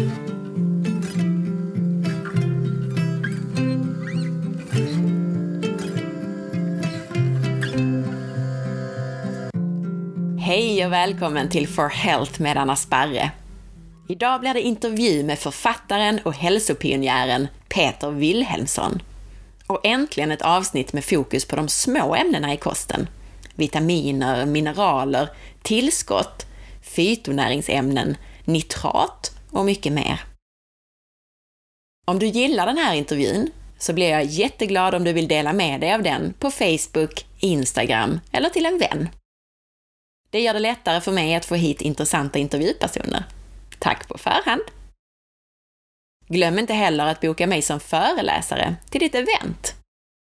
Hej och välkommen till For Health med Anna Sparre. Idag blir det intervju med författaren och hälsopionjären Peter Wilhelmsson. Och äntligen ett avsnitt med fokus på de små ämnena i kosten. Vitaminer, mineraler, tillskott, fytonäringsämnen, nitrat och mycket mer. Om du gillar den här intervjun så blir jag jätteglad om du vill dela med dig av den på Facebook, Instagram eller till en vän. Det gör det lättare för mig att få hit intressanta intervjupersoner. Tack på förhand! Glöm inte heller att boka mig som föreläsare till ditt event.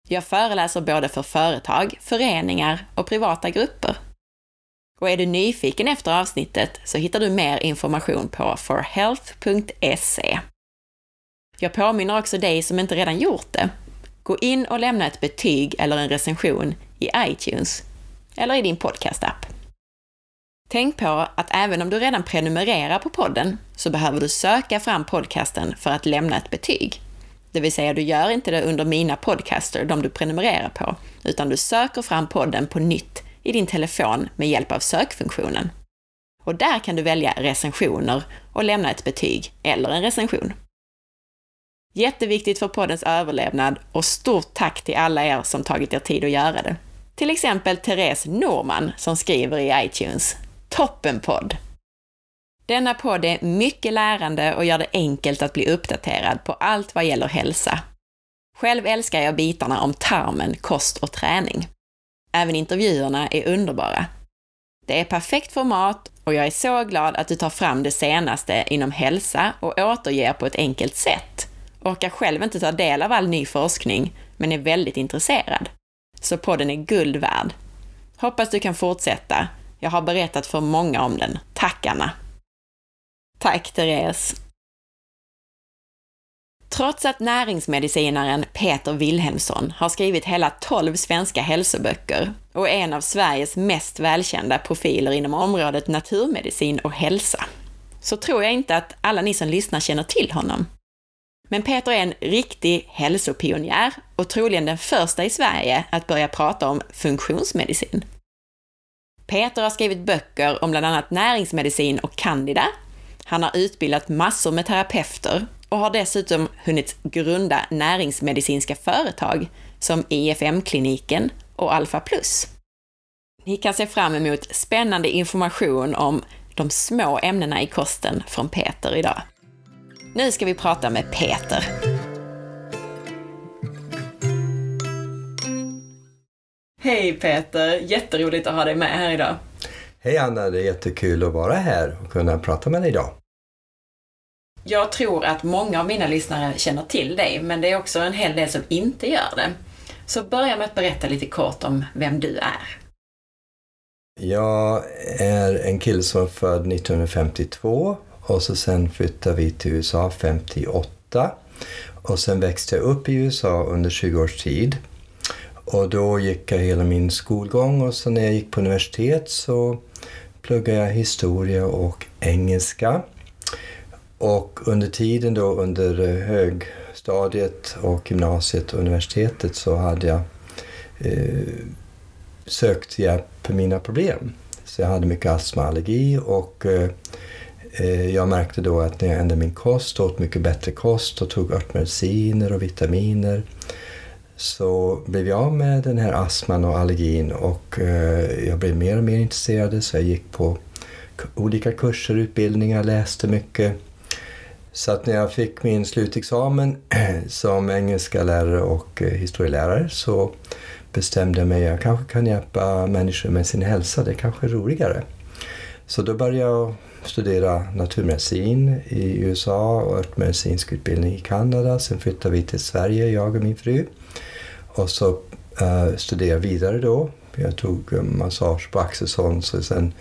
Jag föreläser både för företag, föreningar och privata grupper. Och är du nyfiken efter avsnittet så hittar du mer information på forhealth.se. Jag påminner också dig som inte redan gjort det. Gå in och lämna ett betyg eller en recension i iTunes eller i din podcastapp. Tänk på att även om du redan prenumererar på podden så behöver du söka fram podcasten för att lämna ett betyg. Det vill säga, du gör inte det under mina podcaster, de du prenumererar på, utan du söker fram podden på nytt i din telefon med hjälp av sökfunktionen. Och där kan du välja recensioner och lämna ett betyg eller en recension. Jätteviktigt för poddens överlevnad och stort tack till alla er som tagit er tid att göra det. Till exempel Therese Norman som skriver i iTunes Toppenpodd! Denna podd är mycket lärande och gör det enkelt att bli uppdaterad på allt vad gäller hälsa. Själv älskar jag bitarna om tarmen, kost och träning. Även intervjuerna är underbara. Det är perfekt format och jag är så glad att du tar fram det senaste inom hälsa och återger på ett enkelt sätt. Orkar själv inte ta del av all ny forskning, men är väldigt intresserad. Så podden är guld värd. Hoppas du kan fortsätta jag har berättat för många om den. Tack Anna! Tack Therese! Trots att näringsmedicinaren Peter Wilhelmsson har skrivit hela 12 svenska hälsoböcker och är en av Sveriges mest välkända profiler inom området naturmedicin och hälsa, så tror jag inte att alla ni som lyssnar känner till honom. Men Peter är en riktig hälsopionjär och troligen den första i Sverige att börja prata om funktionsmedicin. Peter har skrivit böcker om bland annat näringsmedicin och candida. Han har utbildat massor med terapeuter och har dessutom hunnit grunda näringsmedicinska företag som IFM-kliniken och Alpha Plus. Ni kan se fram emot spännande information om de små ämnena i kosten från Peter idag. Nu ska vi prata med Peter. Hej Peter! Jätteroligt att ha dig med här idag. Hej Anna, det är jättekul att vara här och kunna prata med dig idag. Jag tror att många av mina lyssnare känner till dig, men det är också en hel del som inte gör det. Så börja med att berätta lite kort om vem du är. Jag är en kille som är född 1952 och så sen flyttade vi till USA 58 och sen växte jag upp i USA under 20 års tid. Och då gick jag hela min skolgång och så när jag gick på universitet så pluggade jag historia och engelska. Och under tiden då under eh, högstadiet och gymnasiet och universitetet så hade jag eh, sökt hjälp för mina problem. Så jag hade mycket astma och allergi och eh, eh jag märkte då att när jag ändrade min kost, åt mycket bättre kost och tog örtmediciner och vitaminer så blev jag av med den här astman och allergin och eh, jag blev mer och mer intresserad så jag gick på olika kurser, utbildningar, läste mycket. Så att när jag fick min slutexamen som engelska lärare och eh, historielärare så bestämde jag mig att jag kanske kan hjälpa människor med sin hälsa, det kanske är roligare. Så då började jag studera naturmedicin i USA och örtmedicinsk utbildning i Kanada. Sen flyttade vi till Sverige, jag och min fru. Och så uh, studerade jag vidare då. Jag tog eh, massage på Axelsson och sen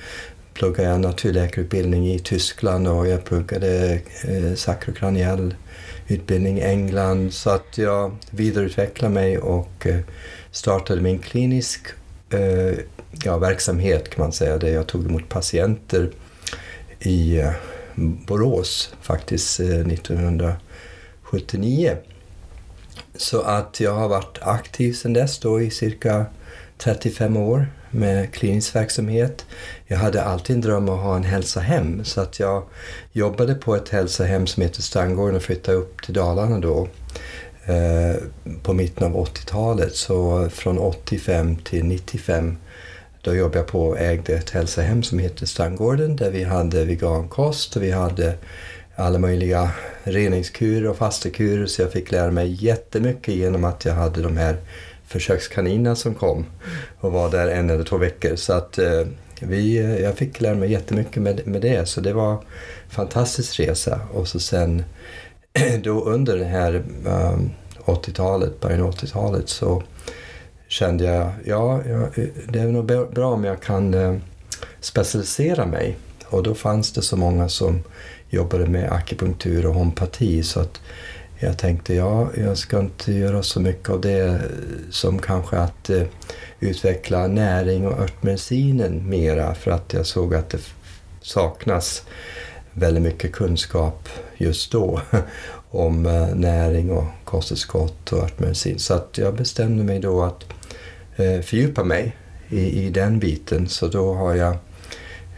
pluggade jag naturläkarutbildning i Tyskland och jag pluggade eh, sakrokraniell utbildning i England. Så att jag vidareutvecklade mig och eh, startade min klinisk eh, ja, verksamhet kan man säga, där jag tog emot patienter i eh, Borås faktiskt 1979. Så att jag har varit aktiv sedan dess då i cirka 35 år med klinisk verksamhet. Jag hade alltid en dröm att ha en hälsohem så att jag jobbade på ett hälsohem som heter Strandgården och flyttade upp till Dalarna då eh, på mitten av 80-talet. Så från 85 till 95 då jobbade jag på och ägde ett hälsohem som heter Strandgården där vi hade vegankost och vi hade alla möjliga reningskurer och fastekurer så jag fick lära mig jättemycket genom att jag hade de här försökskaninerna som kom och var där en eller två veckor. Så att eh, vi, eh, jag fick lära mig jättemycket med, med det så det var en fantastisk resa. Och så sen då under det här ehm, um, 80-talet, början av 80-talet så kände jag, ja, ja, det är nog bra om jag kan eh, specialisera mig. Och då fanns det så många som jobbade med akupunktur och homeopati så att jag tänkte, ja, jag ska inte göra så mycket av det som kanske att eh, utveckla näring och örtmedicinen mera för att jag såg att det saknas väldigt mycket kunskap just då om eh, näring och kosttillskott och örtmedicin. Så att jag bestämde mig då att eh, fördjupa mig i, i den biten. Så då har jag,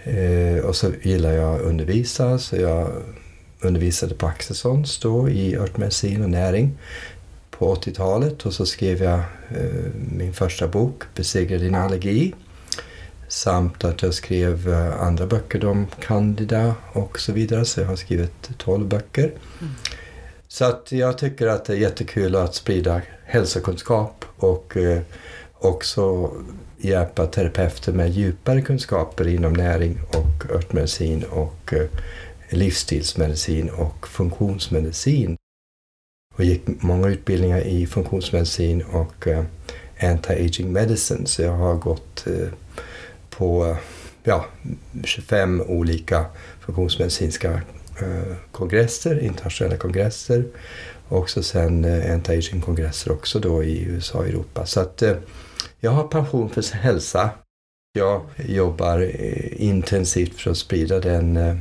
eh, och så gillar jag att undervisa så jag undervisade på Axelssons då i örtmedicin och näring på 80-talet och så skrev jag eh, min första bok Besegra din allergi samt att jag skrev eh, andra böcker om Candida och så vidare så jag har skrivit 12 böcker. Mm. Så att jag tycker att det är jättekul att sprida hälsokunskap och eh, också hjälpa terapeuter med djupare kunskaper inom näring och örtmedicin och eh, livsstilsmedicin och funktionsmedicin. Och gick många utbildningar i funktionsmedicin och eh, anti-aging medicine. Så jag har gått eh, på ja, 25 olika funktionsmedicinska kongresser, internationella kongresser och sen anti-aging-kongresser också då i USA och Europa. Så att jag har passion för hälsa. Jag jobbar eh, intensivt för att sprida den eh,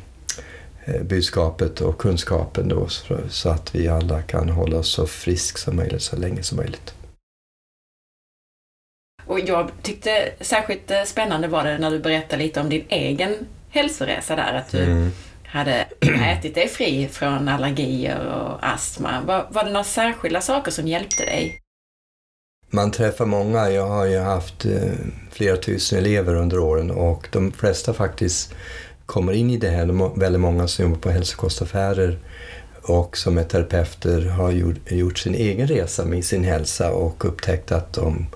Eh, budskapet och kunskapen då så att vi alla kan hålla oss så frisk som möjligt så länge som möjligt. Och jag tyckte särskilt spännande var det när du berättade lite om din egen hälsoresa där, att du mm. hade ätit dig fri från allergier och astma. Var, var det några särskilda saker som hjälpte dig? Man träffar många. Jag har ju haft eh, flera tusen elever under åren och de flesta faktiskt kommer in i det här. De väldigt många som jobbar på hälsokostaffärer och som är terapeuter har gjort, sin egen resa med sin hälsa och upptäckt att de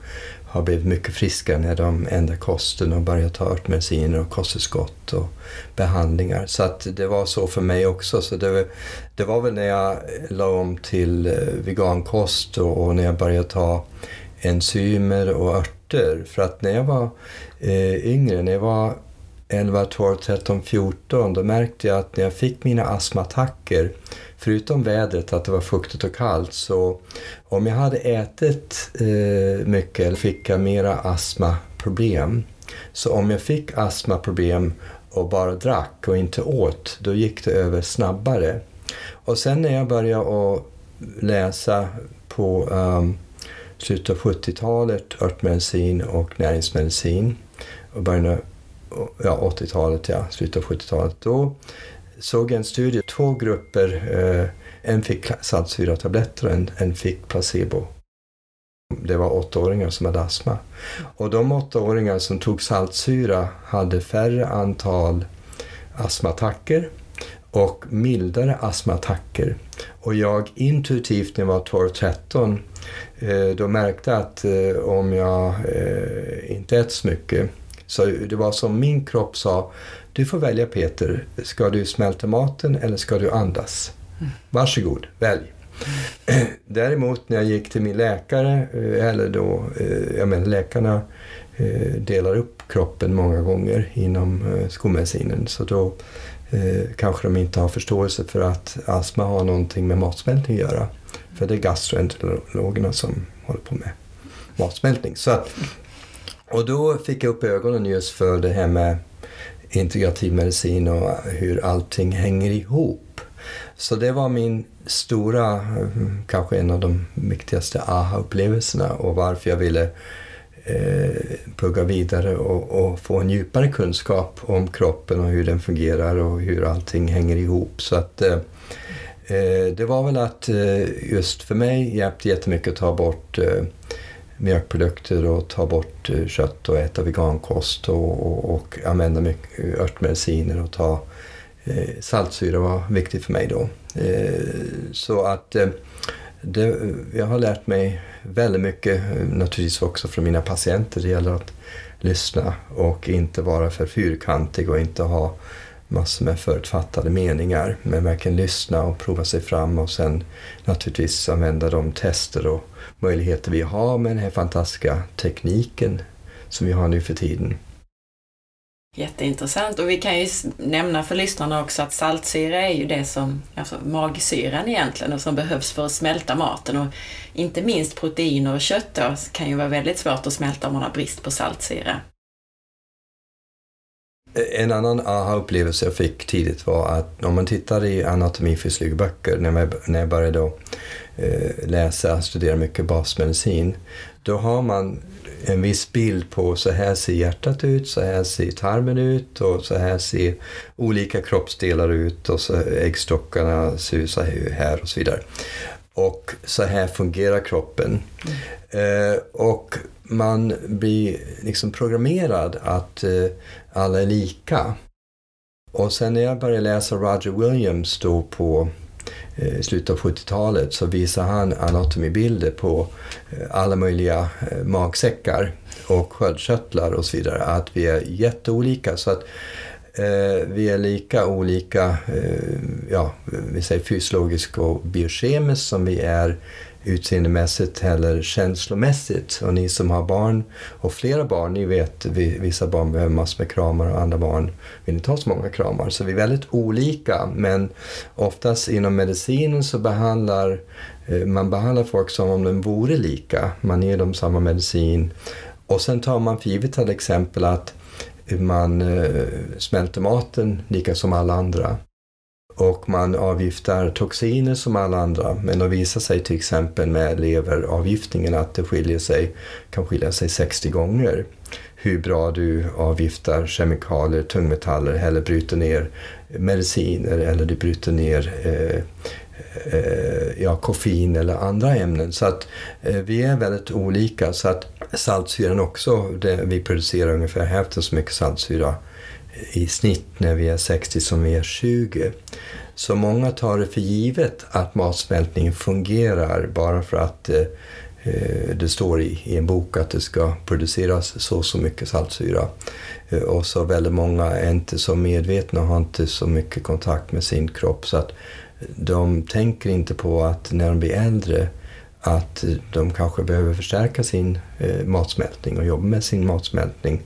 har blivit mycket friskare när de ändrar kosten och börjar ta örtmediciner och kosttillskott och behandlingar. Så att det var så för mig också. Så det, det var väl när jag la om till eh, vegankost och, och när jag började ta enzymer och örter. För att när jag var eh, yngre, när jag var 11, 12, 13, 14 då märkte jag att när jag fick mina astmaattacker, förutom vädret, att det var fuktigt och kallt, så om jag hade ätit eh, mycket fick jag mera astmaproblem. Så om jag fick astmaproblem och bara drack och inte åt, då gick det över snabbare. Och sen när jag började att läsa på um, slutet av 70-talet, örtmedicin och näringsmedicin och började ja, 80-talet, ja, slutet av 70-talet. Då såg jag en studie, två grupper, eh, en fick saltsyratabletter och en, en fick placebo. Det var åttaåringar som hade astma. Och de åttaåringar som tog saltsyra hade färre antal astmaattacker och mildare astmaattacker. Och jag intuitivt när jag var 12-13 eh, då märkte att eh, om jag eh, inte äter så mycket så det var som min kropp sa, du får välja Peter, ska du smälta maten eller ska du andas? Varsågod, välj. Däremot när jag gick till min läkare, eller då, jag menar läkarna delar upp kroppen många gånger inom skolmedicinen så då kanske de inte har förståelse för att astma har någonting med matsmältning att göra. För det är gastroenterologerna som håller på med matsmältning. Så att och då fick jag upp ögonen just för det här med integrativ medicin och hur allting hänger ihop. Så det var min stora, kanske en av de viktigaste aha-upplevelserna och varför jag ville eh, plugga vidare och, och, få en djupare kunskap om kroppen och hur den fungerar och hur allting hänger ihop. Så att eh, Eh, det var väl att eh, just för mig hjälpte jättemycket att ta bort eh, mjölkprodukter och ta bort kött och äta vegankost och, och, och använda mycket örtmediciner och ta eh, saltsyra var viktigt för mig då. Eh, så att eh, det, jag har lärt mig väldigt mycket, naturligtvis också från mina patienter. Det gäller att lyssna och inte vara för fyrkantig och inte ha massor med förutfattade meningar. Men verkligen lyssna och prova sig fram och sen naturligtvis använda de tester och möjligheter vi har med den här fantastiska tekniken som vi har nu för tiden. Jätteintressant och vi kan ju nämna för lyssnarna också att saltsyra är ju det som, alltså magsyran egentligen, och som behövs för att smälta maten och inte minst proteiner och kött då, kan ju vara väldigt svårt att smälta om man har brist på saltsyra. En annan aha-upplevelse jag fick tidigt var att om man tittar i anatomifysiologiböcker när, jag, när jag började då, eh, läsa, studera mycket basmedicin, då har man en viss bild på så här ser hjärtat ut, så här ser tarmen ut och så här ser olika kroppsdelar ut och så äggstockarna ser ut så här och så vidare. Och så här fungerar kroppen. Mm. Eh, och man blir liksom programmerad att eh, alla är lika. Och sen när jag började läsa Roger Williams då på eh, slutet av 70-talet så visade han anatomibilder på eh, alla möjliga eh, magsäckar och sköldkörtlar och så vidare. Att vi är jätteolika. Så att eh, vi är lika olika, eh, ja, vi säger fysiologiskt och biokemiskt som vi är utseendemässigt eller känslomässigt. Och ni som har barn och flera barn, ni vet vissa barn behöver massor med kramar och andra barn vill inte ha så många kramar. Så vi är väldigt olika men oftast inom medicinen så behandlar eh, man behandlar folk som om de vore lika. Man ger dem samma medicin och sen tar man för givet till exempel att man eh, smälter maten lika som alla andra och man avgiftar toxiner som alla andra. Men det visar sig till exempel med leveravgiftningen att det skiljer sig, kan skilja sig 60 gånger hur bra du avgiftar kemikalier, tungmetaller eller bryter ner mediciner eller du bryter ner eh, eh, ja, koffein eller andra ämnen. Så att eh, vi är väldigt olika. Så att saltsyran också, det, vi producerar ungefär hälften så mycket saltsyra i snitt när vi är 60 som vi är 20. Så många tar det för givet att matsmältningen fungerar bara för att eh, eh det står i, i, en bok att det ska produceras så och så mycket saltsyra. Eh, och så väldigt många är inte så medvetna och har inte så mycket kontakt med sin kropp så att de tänker inte på att när de blir äldre att de kanske behöver förstärka sin eh, matsmältning och jobba med sin matsmältning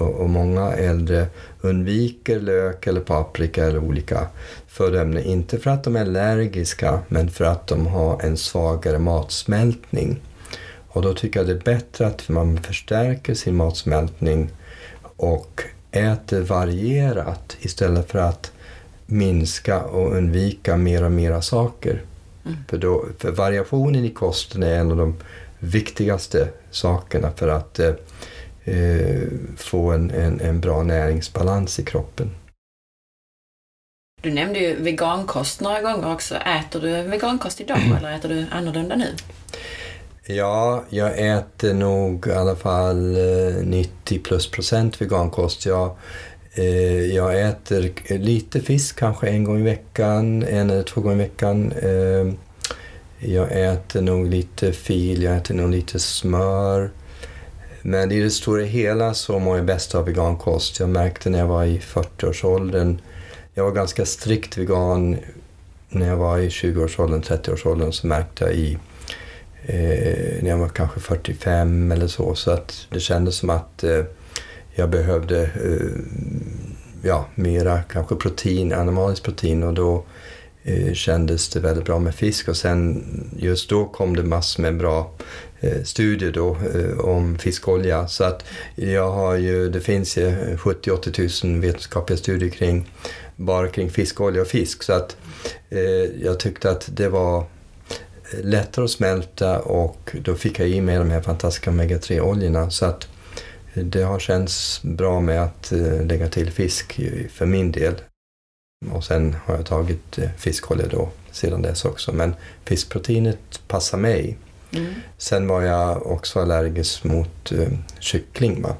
och, många äldre undviker lök eller paprika eller olika födoämnen. Inte för att de är allergiska, men för att de har en svagare matsmältning. Och då tycker jag det är bättre att man förstärker sin matsmältning och äter varierat istället för att minska och undvika mer och mera saker. Mm. För, då, för variationen i kosten är en av de viktigaste sakerna för att eh, eh, få en, en, en bra näringsbalans i kroppen. Du nämnde ju vegankost några gånger också. Äter du vegankost idag eller äter du annorlunda nu? Ja, jag äter nog i alla fall 90 eh, plus procent vegankost. Jag, eh, jag äter lite fisk, kanske en gång i veckan, en eller två gånger i veckan. Eh, jag äter nog lite fil, jag äter nog lite smör. Men i det stora hela så mår jag bäst av vegankost. Jag märkte när jag var i 40-årsåldern, jag var ganska strikt vegan. När jag var i 20-årsåldern, 30-årsåldern, så märkte jag i eh, när jag var kanske 45 eller så, så att det kändes som att eh, jag behövde eh, ja, mera kanske protein, animaliskt protein. Och då eh, kändes det väldigt bra med fisk. Och sen just då kom det massor med bra Eh, studier då eh, om fiskolja. Så att jag har ju, det finns ju 70-80 000 vetenskapliga studier kring bara kring fiskolja och fisk. Så att eh, jag tyckte att det var lättare att smälta och då fick jag i mig de här fantastiska omega-3-oljorna. Så att det har känts bra med att eh, lägga till fisk för min del. Och sen har jag tagit fiskolja då sedan dess också. Men fiskproteinet passar mig. Mm. Sen var jag också allergisk mot eh, kyckling. Va?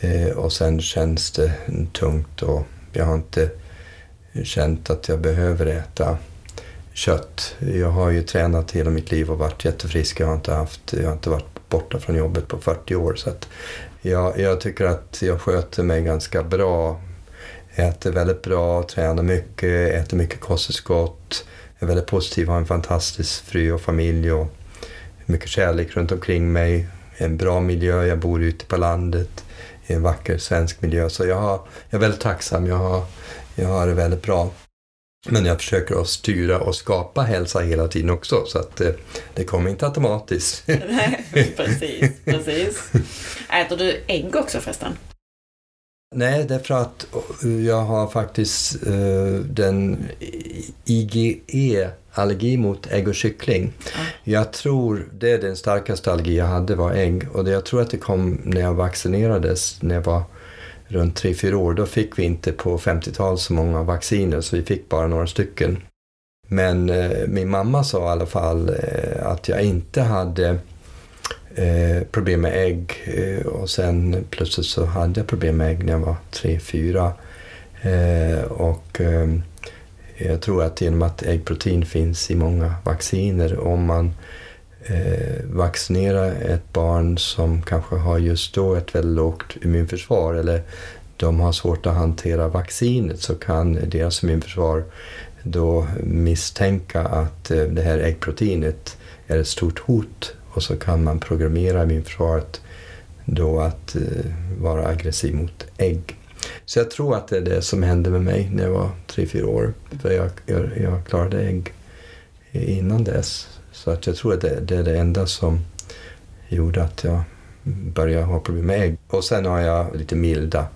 Eh, och sen känns det tungt och jag har inte känt att jag behöver äta kött. Jag har ju tränat hela mitt liv och varit jättefrisk. Jag har inte, haft, jag har inte varit borta från jobbet på 40 år. Så att jag, jag tycker att jag sköter mig ganska bra. Äter väldigt bra, tränar mycket, äter mycket kosttillskott. Är väldigt positiv, har en fantastisk fru och familj och mycket kärlek runt omkring mig. En bra miljö, jag bor ute på landet i en vacker svensk miljö. Så jag, har, jag är väldigt tacksam, jag har, jag har det väldigt bra. Men jag försöker att styra och skapa hälsa hela tiden också så att det, eh, det kommer inte automatiskt. Nej, precis, precis. Äter du ägg också förresten? Nej, därför att jag har faktiskt uh, den IgE-allergi mot ägg och kyckling. Mm. Jag tror det är den starkaste allergi jag hade var ägg och det, jag tror att det kom när jag vaccinerades när jag var runt 3-4 år. Då fick vi inte på 50-talet så många vacciner så vi fick bara några stycken. Men eh, min mamma sa i alla fall eh, att jag inte hade eh, problem med ägg eh, och sen plötsligt så hade jag problem med ägg när jag var 3-4. Eh, och eh, jag tror att genom att äggprotein finns i många vacciner, om man eh, ett barn som kanske har just då ett väldigt lågt immunförsvar eller de har svårt att hantera vaccinet så kan deras immunförsvar då misstänka att eh, det här äggproteinet är ett stort hot och så kan man programmera immunförsvaret då att eh, vara aggressiv mot ägg. Så jag tror att det är det som hände med mig när jag var 3-4 år. För jag, jag, jag klarade ägg innan dess. Så att jag tror att det, det, är det enda som gjorde att jag började ha problem med ägg. Och sen har jag lite milda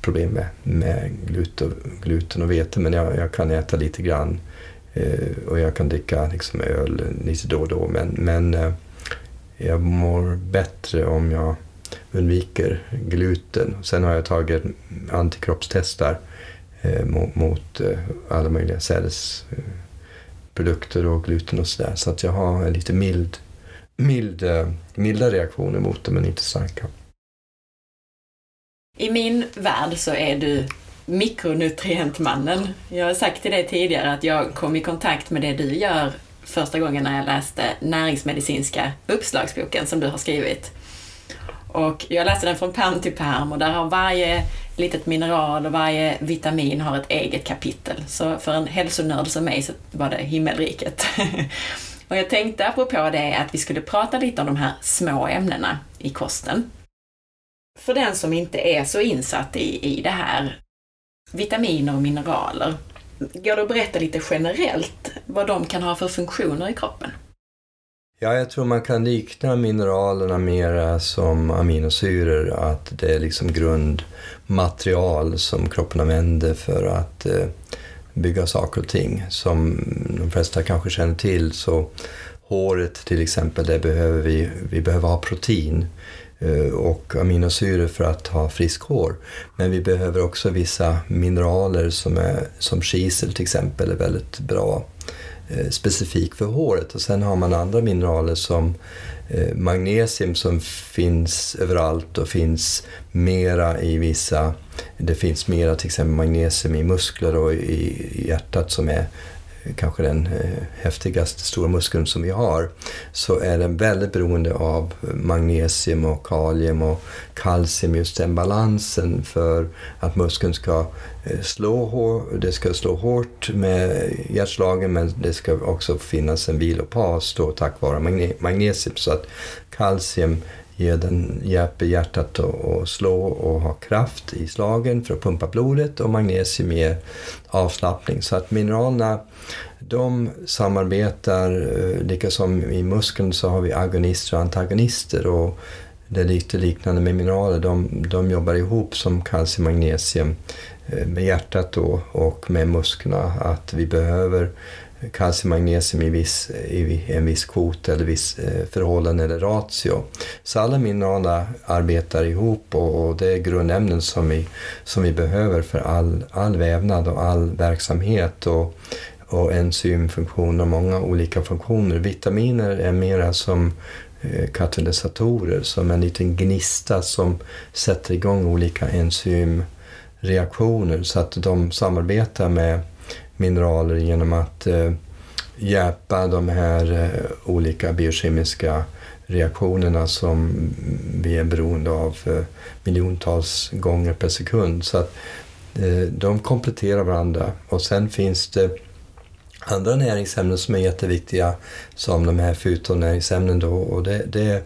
problem med, med gluten, gluten och vete men jag, jag kan äta lite grann eh, och jag kan dricka liksom öl lite då och då men, men eh, jag mår bättre om jag undviker gluten. Sen har jag tagit antikroppstestar eh, mot, mot eh, alla möjliga sädesprodukter och gluten och sådär. Så att jag har en lite mild, mild, eh, milda reaktioner mot det men inte starka. I min värld så är du mikronutrientmannen. Jag har sagt till dig tidigare att jag kom i kontakt med det du gör första gången när jag läste näringsmedicinska uppslagsboken som du har skrivit. Och jag läste den från pärm till pärm och där har varje litet mineral och varje vitamin har ett eget kapitel. Så för en hälsonörd som mig så var det himmelriket. och jag tänkte apropå det att vi skulle prata lite om de här små ämnena i kosten. För den som inte är så insatt i, i det här, vitaminer och mineraler, går det att berätta lite generellt vad de kan ha för funktioner i kroppen? Ja, jag tror man kan likna mineralerna mera som aminosyror, att det är liksom grundmaterial som kroppen använder för att eh, bygga saker och ting. Som de flesta kanske känner till så håret till exempel, det behöver vi, vi behöver ha protein Eh, och aminosyror för att ha frisk hår. Men vi behöver också vissa mineraler som, är, som kisel till exempel är väldigt bra eh, specifik för håret. Och sen har man andra mineraler som eh, magnesium som finns överallt och finns mera i vissa... Det finns mera till exempel magnesium i muskler och i hjärtat som är kanske den eh, häftigaste stora muskeln som vi har, så är den väldigt beroende av magnesium och kalium och kalcium, just den balansen för att muskeln ska eh, slå hårt, det ska slå hårt med hjärtslagen men det ska också finnas en vilopas då tack vare magnesium. Så att kalcium ge den, hjälper hjärtat att slå och ha kraft i slagen för att pumpa blodet och magnesium ger avslappning. Så att mineralerna de samarbetar, eh, lika som i muskeln så har vi agonister och antagonister och det är lite liknande med mineraler. De, de jobbar ihop som kalcium och magnesium eh, med hjärtat då och med musklerna. Att vi behöver kalcium och magnesium i, viss, i en viss kvot eller viss eh, förhållande eller ratio. Så alla mineraler arbetar ihop och, och, det är grundämnen som vi, som vi behöver för all, all vävnad och all verksamhet. Och, och enzymfunktioner och många olika funktioner. Vitaminer är mera som eh, katalysatorer, som en liten gnista som sätter igång olika enzymreaktioner så att de samarbetar med mineraler genom att eh, hjälpa de här eh, olika biokemiska reaktionerna som vi är beroende av eh, miljontals gånger per sekund. Så att eh, de kompletterar varandra. Och sen finns det andra näringsämnen som är jätteviktiga som de här fytonäringsämnen då och det, det är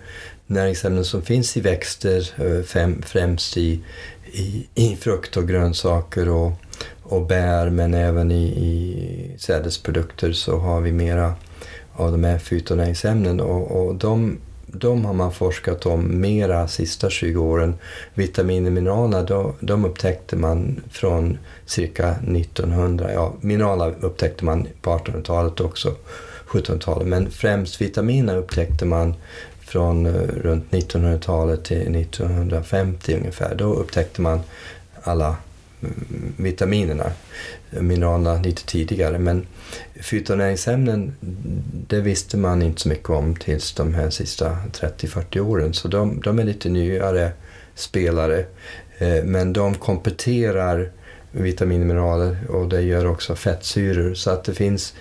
näringsämnen som finns i växter, eh, främst i, i, i frukt och grönsaker och, och bär men även i, i sädesprodukter så har vi mera av de här fytonäringsämnen och, och de de har man forskat om mera sista 20 åren. Vitaminer och mineraler, de, de upptäckte man från cirka 1900. Ja, mineraler upptäckte man på 1800-talet också, 1700-talet. Men främst vitaminer upptäckte man från eh, runt 1900-talet till 1950 ungefär. Då upptäckte man alla vitaminerna, mineralerna lite tidigare. Men fytonäringsämnen, det visste man inte så mycket om tills de här sista 30-40 åren. Så de, de, är lite nyare spelare. Eh, men de kompletterar vitaminmineraler och det gör också fettsyror. Så att det finns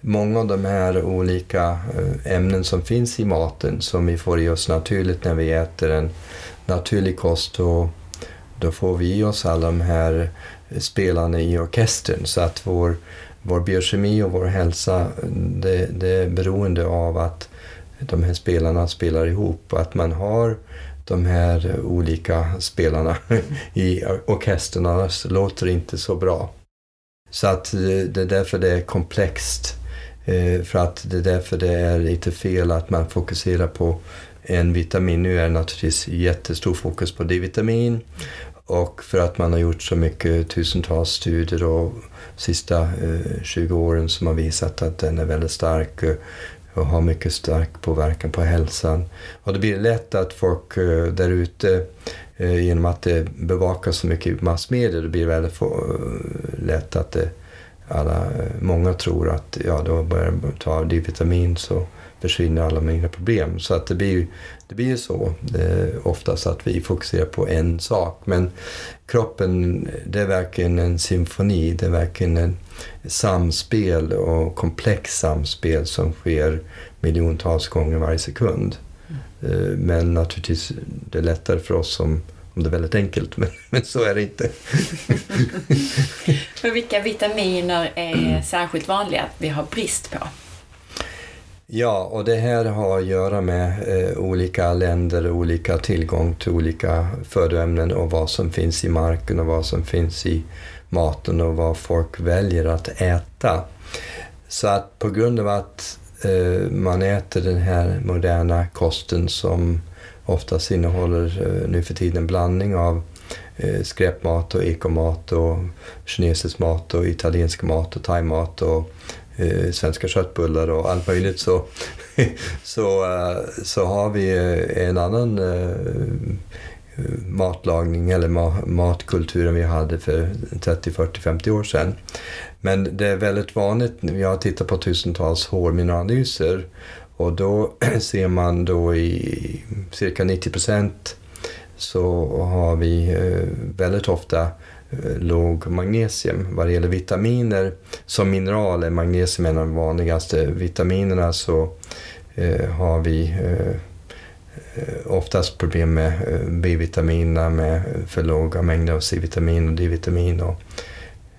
många av de här olika eh, ämnen som finns i maten som vi får i oss naturligt när vi äter en naturlig kost. Och då får vi i oss alla de här spelarna i orkestern så att vår, vår biokemi och vår hälsa det, det är beroende av att de här spelarna spelar ihop och att man har de här olika spelarna i orkestern, annars låter det inte så bra. Så att eh, det är därför det är komplext. Eh, för att det är därför det är lite fel att man fokuserar på en vitamin. Nu är det naturligtvis jättestor fokus på D-vitamin och för att man har gjort så mycket tusentals studier och sista eh, 20 åren som har visat att den är väldigt stark eh, och har mycket stark påverkan på hälsan. Och det blir lätt att folk eh, där ute, eh, genom att det bevakas så mycket i massmedia, det blir väldigt eh, lätt att det, alla, många tror att ja, då börjar man ta D-vitamin så försvinner alla mina problem. Så att det blir ju det blir så det oftast att vi fokuserar på en sak. Men kroppen, det är verkligen en symfoni. Det är verkligen en samspel och komplex samspel som sker miljontals gånger varje sekund. Mm. Men naturligtvis, det är lättare för oss som om det är väldigt enkelt, men, men så är det inte. vilka vitaminer är särskilt vanliga att vi har brist på? Ja, och det här har att göra med eh, olika länder, olika tillgång till olika födoämnen och vad som finns i marken och vad som finns i maten och vad folk väljer att äta. Så att på grund av att eh, man äter den här moderna kosten som oftast innehåller eh, nu för tiden blandning av eh, skräpmat och ekomat och kinesisk mat och italiensk mat och thaimat och eh, svenska köttbullar och allt möjligt så, så, eh, så har vi eh, en annan eh, matlagning eller matkultur än vi hade för 30, 40, 50 år sedan. Men det är väldigt vanligt, vi har tittat på tusentals hårmineralanalyser och då ser man då i cirka 90 procent så har vi väldigt ofta Eh, låg magnesium. Vad det gäller vitaminer, som mineral är magnesium en av de vanligaste vitaminerna så eh, har vi eh, eh oftast problem med eh, B-vitaminerna med eh, för låga mängder av C-vitamin och D-vitamin och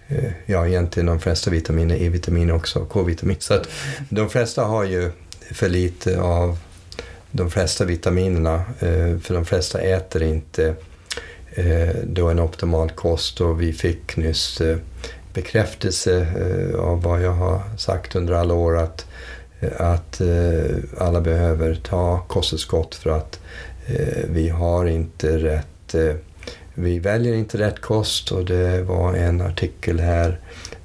eh, ja, egentligen de flesta vitaminer, E-vitamin också, K-vitamin. Så att de flesta har ju för lite av de flesta vitaminerna, eh, för de flesta äter inte eh, Eh, då en optimal kost och vi fick nyss eh, bekräftelse eh, av vad jag har sagt under alla år att, att alla behöver ta kosttillskott för att vi har inte rätt vi väljer inte rätt kost. Och det var en artikel här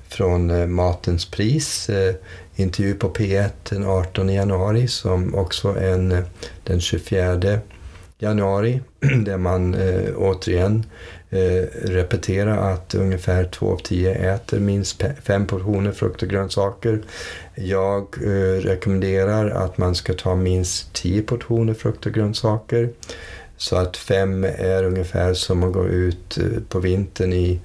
från Matens pris intervju på P1 den 18 januari som också en den 24 januari där man eh, återigen eh, repeterar att ungefär två av tio äter minst fem portioner frukt och grönsaker. Jag eh, rekommenderar att man ska ta minst tio portioner frukt och grönsaker. Så att fem är ungefär som att gå ut eh, på vintern i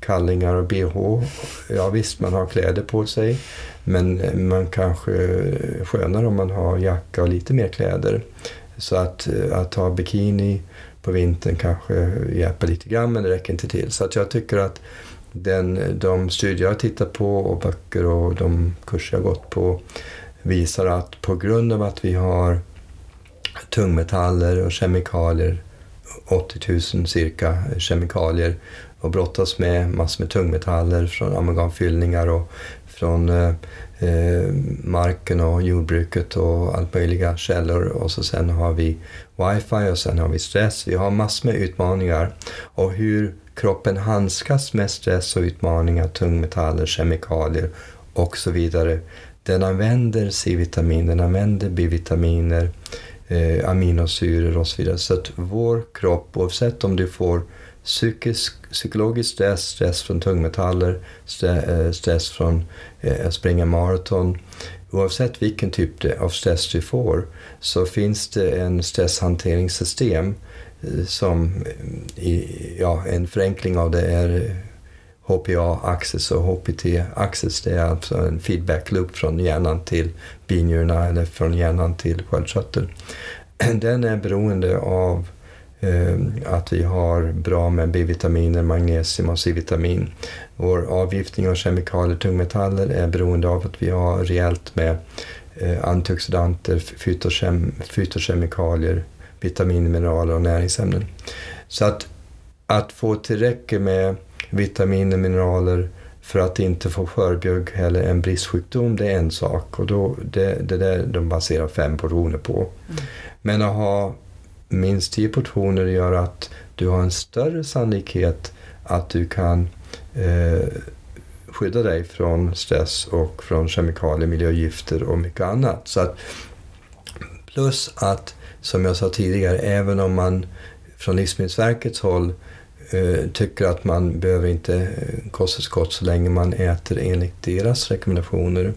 kallingar och bh. Ja visst, man har kläder på sig. Men eh, man kanske eh, skönare om man har jacka och lite mer kläder. Så att, eh, att ha bikini på vintern kanske hjälper lite grann men det räcker inte till. Så att jag tycker att den, de studier jag har tittat på och böcker och de kurser jag gått på visar att på grund av att vi har tungmetaller och kemikalier, 80 000 cirka kemikalier och brottas med massor med tungmetaller från amalgamfyllningar och från eh, Eh, marken och jordbruket och allt möjliga källor. Och så sen har vi wifi och sen har vi stress. Vi har massor med utmaningar. Och hur kroppen handskas med stress och utmaningar, tungmetaller, kemikalier och så vidare. Den använder C-vitamin, den använder B-vitaminer, eh, aminosyror och så vidare. Så att vår kropp, oavsett om du får psykisk, psykologisk stress, stress från tungmetaller, eh, stress från eh, att springa maraton. Oavsett vilken typ av stress du får så finns det en stresshanteringssystem eh, som, ja, en förenkling av det är HPA-axis och HPT-axis. Det är alltså en feedback loop från hjärnan till binjurarna eller från hjärnan till sköldkörteln. Den är beroende av att vi har bra med B-vitaminer, magnesium och C-vitamin. Vår avgiftning av kemikalier och tungmetaller är beroende av att vi har rejält med eh, antioxidanter, fytokem fytokemikalier, vitaminer, mineraler och näringsämnen. Så att, att få tillräckligt med vitaminer, mineraler för att inte få skörbjugg eller en bristsjukdom, det är en sak. Och då, det, det där de baserar fem portioner på. Mm. Men att ha minst 10 portioner gör att du har en större sannolikhet att du kan eh, skydda dig från stress och från kemikalier, miljögifter och mycket annat. Så att, plus att, som jag sa tidigare, även om man från Livsmedelsverkets håll eh, tycker att man behöver inte eh, kosttillskott så länge man äter enligt deras rekommendationer.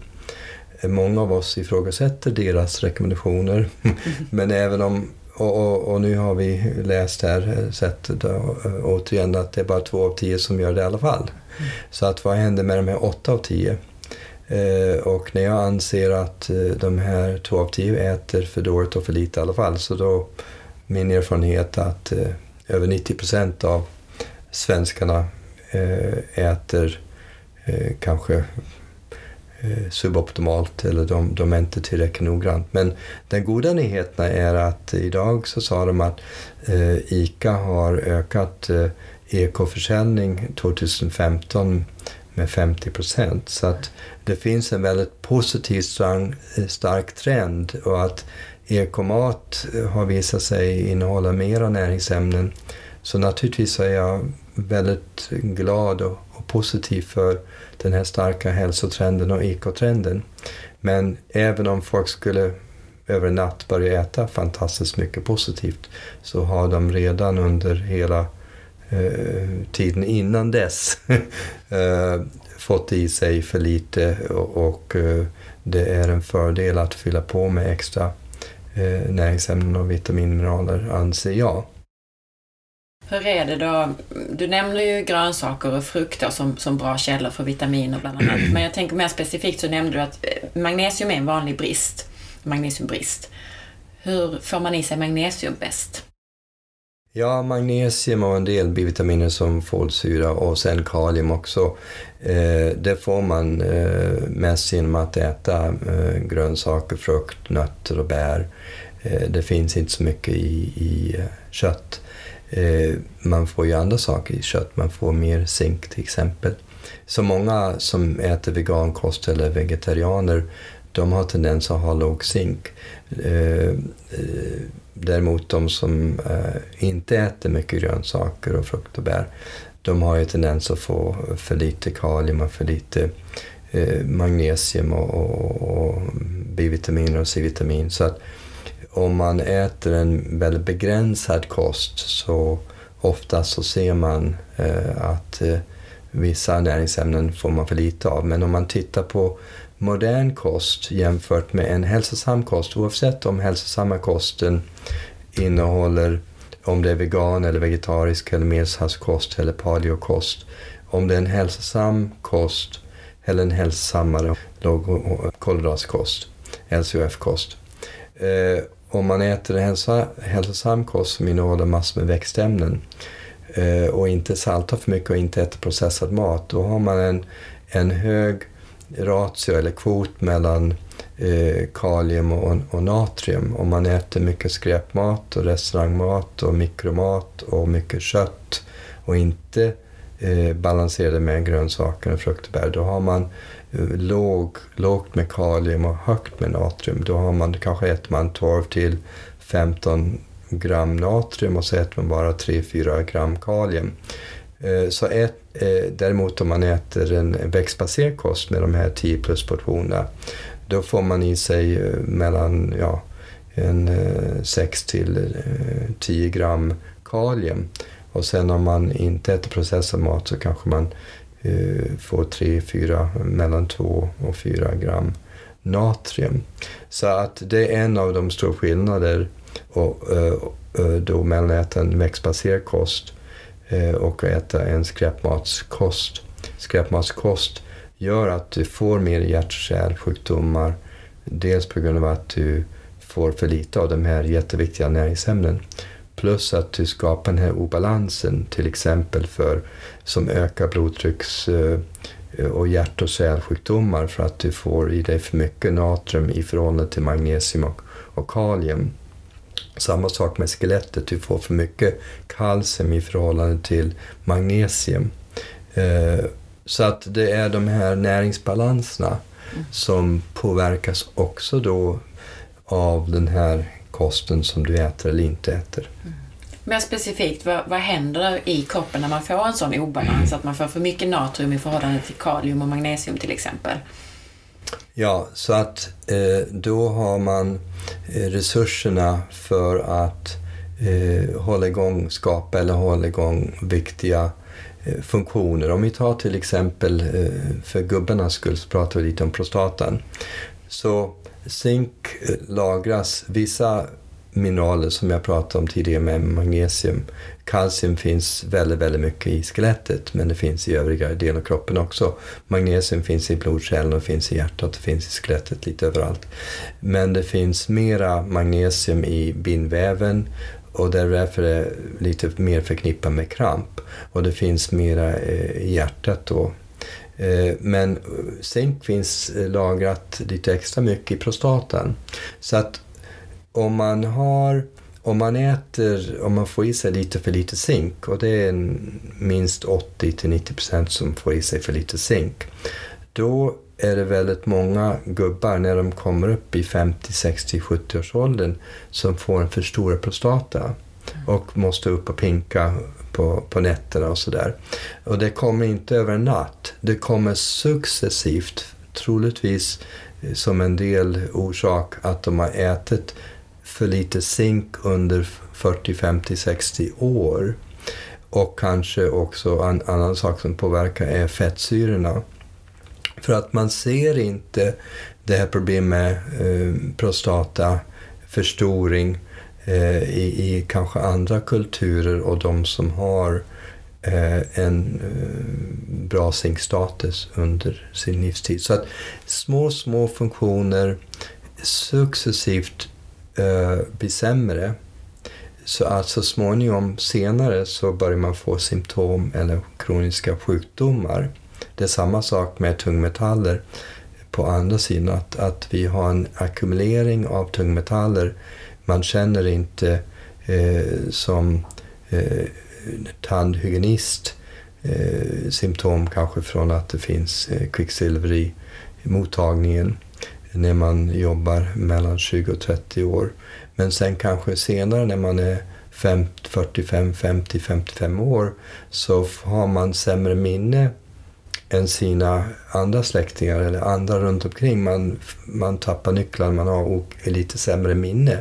Eh, många av oss ifrågasätter deras rekommendationer. Men även om och, och, och, nu har vi läst här, eh, sett då, eh, återigen att det är bara två av tio som gör det i alla fall. Mm. Så att vad händer med de här åtta av tio? Eh, och när jag anser att eh, de här två av tio äter för dåligt och för lite i alla fall, så då min erfarenhet att eh, över 90 procent av svenskarna eh, äter eh, kanske Eh, suboptimalt eller de, de är inte tillräckligt noggrant. Men den goda nyheten är att idag så sa de att eh, ICA har ökat eh, ekoförsäljning 2015 med 50 procent. Så att det finns en väldigt positiv stark, eh, stark trend och att ekomat har visat sig innehålla mera näringsämnen. Så naturligtvis är jag väldigt glad och, och positiv för den här starka hälsotrenden och ekotrenden. Men även om folk skulle över natt börja äta fantastiskt mycket positivt så har de redan under hela eh, tiden innan dess eh, fått i sig för lite och, och eh, det är en fördel att fylla på med extra eh, näringsämnen och vitaminmineraler anser jag. Hur är det då? Du nämner ju grönsaker och frukter som, som bra källor för vitaminer bland annat. Men jag tänker mer specifikt så nämnde du att eh, magnesium är en vanlig brist. Magnesiumbrist. Hur får man i sig magnesium bäst? Ja, magnesium och en del B-vitaminer som folsyra och sen kalium också. Eh, det får man eh, mest genom att äta grönsaker, frukt, nötter och bär. Det finns inte så mycket i, i kött. Eh, man får ju andra saker i kött. Man får mer zink till exempel. Så många som äter vegankost eller vegetarianer de har tendens att ha låg zink. Eh, eh, däremot de som eh, inte äter mycket grönsaker och frukt och bär de har ju tendens att få för lite kalium och för lite magnesium och, och, och B-vitaminer och C-vitamin. Så att om man äter en väldigt begränsad kost så ofta så ser man eh, att eh, vissa näringsämnen får man för lite av. Men om man tittar på modern kost jämfört med en hälsosam kost, oavsett om hälsosamma kosten innehåller om det är vegan eller vegetarisk eller medelhavskost eller paleokost. Om det är en hälsosam kost eller en hälsosammare lågkolhydratskost, LCHF-kost. Eh, om man äter en hälsa, hälsosam kost som innehåller massor med växtämnen eh, och inte saltar för mycket och inte äter processad mat, då har man en, en hög ratio eller kvot mellan eh, kalium och, och, natrium. Om man äter mycket skräpmat och restaurangmat och mikromat och mycket kött och inte eh, balanserar det med grönsaker och frukt och bär, då har man Eh, låg, lågt med kalium och högt med natrium. Då har man, kanske äter man 12 till 15 gram natrium och så äter man bara 3-4 gram kalium. Eh, så ät, eh, däremot om man äter en växtbaserad kost med de här 10 plus portionerna, då får man i sig mellan ja, en 6 till 10 gram kalium. Och sen om man inte äter processad mat så kanske man Eh, får 3-4, mellan 2 och 4 gram natrium. Så att det är en av de stora skillnader och, eh, eh då mellan att äta en växtbaserad kost eh, och att äta en skräpmatskost. Skräpmatskost gör att du får mer hjärt och kärlsjukdomar. Dels på grund av att du får för lite av de här jätteviktiga näringsämnen. Plus att du skapar den här obalansen till exempel för, som ökar blodtrycks eh, och hjärt och kärlsjukdomar för att du får i dig för mycket natrium i förhållande till magnesium och, och kalium. Samma sak med skelettet, du får för mycket kalcium i förhållande till magnesium. Eh, så att det är de här näringsbalanserna mm. som påverkas också då av den här kosten som du äter eller inte äter. Mm. Mer specifikt, vad, vad händer i kroppen när man får en sån obalans? Att man får för mycket natrium i förhållande till kalium och magnesium till exempel? Ja, så att eh, då har man eh, resurserna för att eh, hålla igång, skapa eller hålla igång viktiga eh, funktioner. Om vi tar till exempel, eh, för gubbarnas skull, så pratar vi lite om prostatan. Så Zink lagras, vissa mineraler som jag pratade om tidigare med magnesium. Kalcium finns väldigt, väldigt mycket i skelettet men det finns i övriga delar av kroppen också. Magnesium finns i blodkärlen och finns i hjärtat och finns i skelettet lite överallt. Men det finns mera magnesium i bindväven och därför är det lite mer förknippat med kramp. Och det finns mera eh, i hjärtat då Eh, men eh, zink finns eh, lagrat lite extra mycket i prostatan. Så att om man har om man äter, om man får i sig lite för lite zink och det är minst 80-90% som får i sig för lite zink. Då är det väldigt många gubbar när de kommer upp i 50, 60, 70 års åldern som får en för stor prostata och måste upp och pinka på, på nätterna och sådär. Och det kommer inte över en natt. Det kommer successivt, troligtvis som en del orsak att de har ätit för lite zink under 40, 50, 60 år. Och kanske också en annan sak som påverkar är fettsyrorna. För att man ser inte det här problemet med eh, prostataförstoring eh, i, i kanske andra kulturer och de som har eh, en eh, bra zinkstatus under sin livstid. Så att små, små funktioner successivt eh, blir sämre. Så att så småningom senare så börjar man få symptom eller kroniska sjukdomar. Det är samma sak med tungmetaller på andra sidan, att, att vi har en ackumulering av tungmetaller man känner inte eh, som eh, tandhygienist eh, symptom kanske från att det finns eh, kvicksilver i mottagningen när man jobbar mellan 20 och 30 år. Men sen kanske senare när man är 45, 50, 55 år så har man sämre minne än sina andra släktingar eller andra runt omkring. Man, man tappar nycklar, man har lite sämre minne.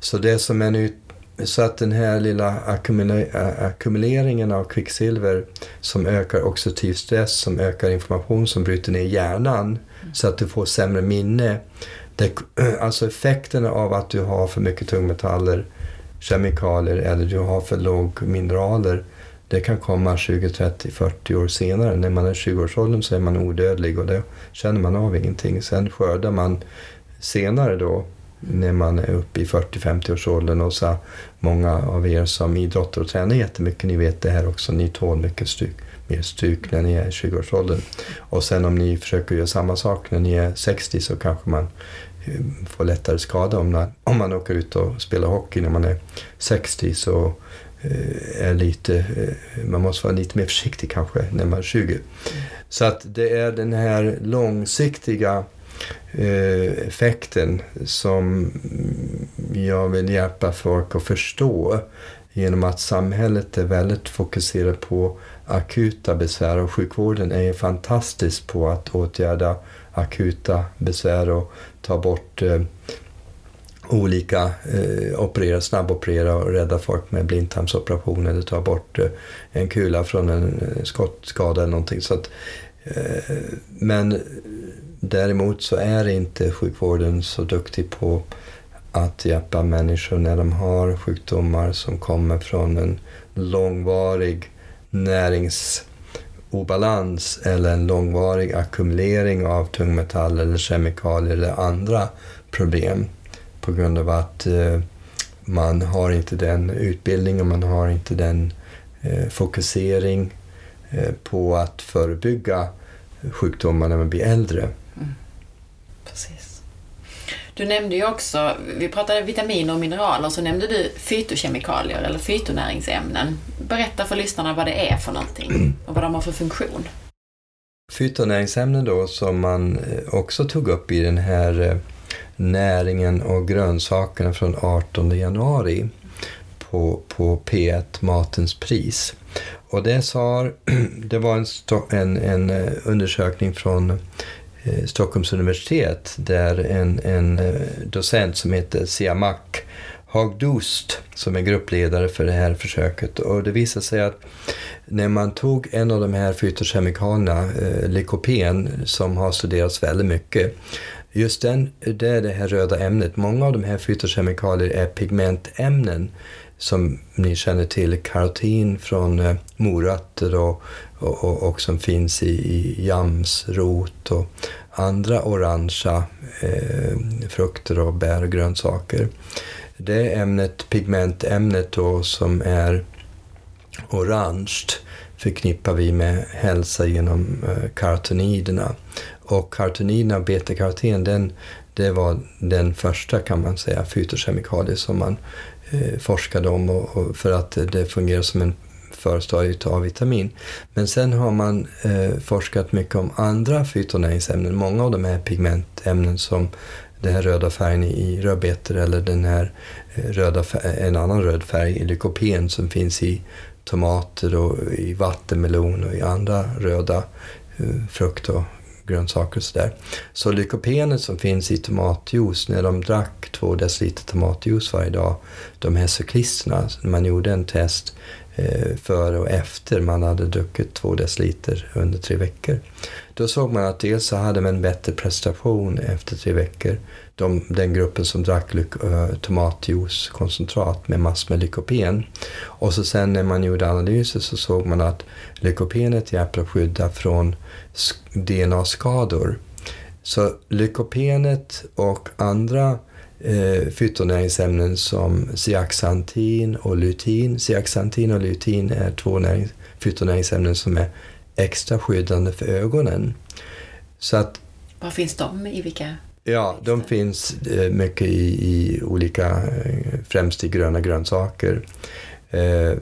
Så det som är nytt så att den här lilla ackumuleringen av kvicksilver som ökar oxidativ stress, som ökar information, som bryter ner hjärnan mm. så att du får sämre minne. Det, alltså effekterna av att du har för mycket tungmetaller, kemikalier eller du har för låg mineraler det kan komma 20, 30, 40 år senare. När man är 20-årsåldern så är man odödlig och då känner man av ingenting. Sen skördar man senare då när man är uppe i 40-50-årsåldern och så många av er som idrottar och tränar jättemycket, ni vet det här också, ni tål mycket stryk, mer stryk när ni är i 20-årsåldern. Och sen om ni försöker göra samma sak när ni är 60 så kanske man eh, får lättare skada om, när, om man åker ut och spelar hockey när man är 60 så Eh, är lite, eh, man måste vara lite mer försiktig kanske när man är 20. Så att det är den här långsiktiga eh, effekten som jag vill hjälpa folk att förstå genom att samhället är väldigt fokuserat på akuta besvär och sjukvården är fantastisk på att åtgärda akuta besvär och ta bort eh, olika, eh, operera, snabboperera och rädda folk med blindtarmsoperation eller ta bort eh, en kula från en eh, skottskada eller någonting. Så att, eh, men Däremot så är inte sjukvården så duktig på att hjälpa människor när de har sjukdomar som kommer från en långvarig näringsobalans eller en långvarig ackumulering av tungmetaller eller kemikalier eller andra problem på grund av att eh, man har inte den utbildningen, man har inte den eh, fokusering eh, på att förebygga sjukdomar när man blir äldre. Precis. Du nämnde ju också, vi pratade vitaminer och mineraler, så nämnde du fytokemikalier eller fytonäringsämnen. Berätta för lyssnarna vad det är för någonting och vad de har för funktion. Fytonäringsämnen då som man också tog upp i den här näringen och grönsakerna från 18 januari på, på P1 Matens pris. Och det, sa, det var en, en, en eh, undersökning från eh, Stockholms universitet där en, en eh, docent som heter Siamak Hagdust som är gruppledare för det här försöket. Och det visade sig att när man tog en av de här fytokemikalierna, eh, lykopen, som har studerats väldigt mycket, just den, det är det här röda ämnet. Många av de här fytokemikalier är pigmentämnen som ni känner till, karotin från eh, morötter och, och, och, och, som finns i, i jamsrot och andra orangea eh, frukter och bär och grönsaker. Det ämnet, pigmentämnet då som är orange förknippar vi med hälsa genom eh, karoteniderna. Och karoteniderna, beta-karoten, den, det var den första kan man säga fytokemikalie som man eh, forskade om och, och för att det fungerar som en förstadie till A-vitamin. Men sen har man eh, forskat mycket om andra fytonäringsämnen. Många av de här pigmentämnen som den här röda färgen i rödbetor eller den här eh, röda färg, en annan röd färg i lykopen som finns i tomater och i vattenmelon och i andra röda eh, frukt och grönsaker och sådär. Så lykopenet som finns i tomatjuice, när de drack två deciliter tomatjuice varje dag, de här cyklisterna, man gjorde en test eh, före och efter man hade druckit två deciliter under tre veckor. Då såg man att dels så hade man en bättre prestation efter tre veckor. De, den gruppen som drack uh, tomatjuicekoncentrat med massor med lykopen. Och så sen när man gjorde analyser så såg man att lykopenet hjälper att skydda från DNA-skador. Så lykopenet och andra eh, fytonäringsämnen som zeaxantin och lutin. Zeaxantin och lutin är två närings, fytonäringsämnen som är extra skyddande för ögonen. Så att, Var finns de? I vilka? Ja, de finns eh, mycket i, i olika, eh, främst i gröna grönsaker. Eh,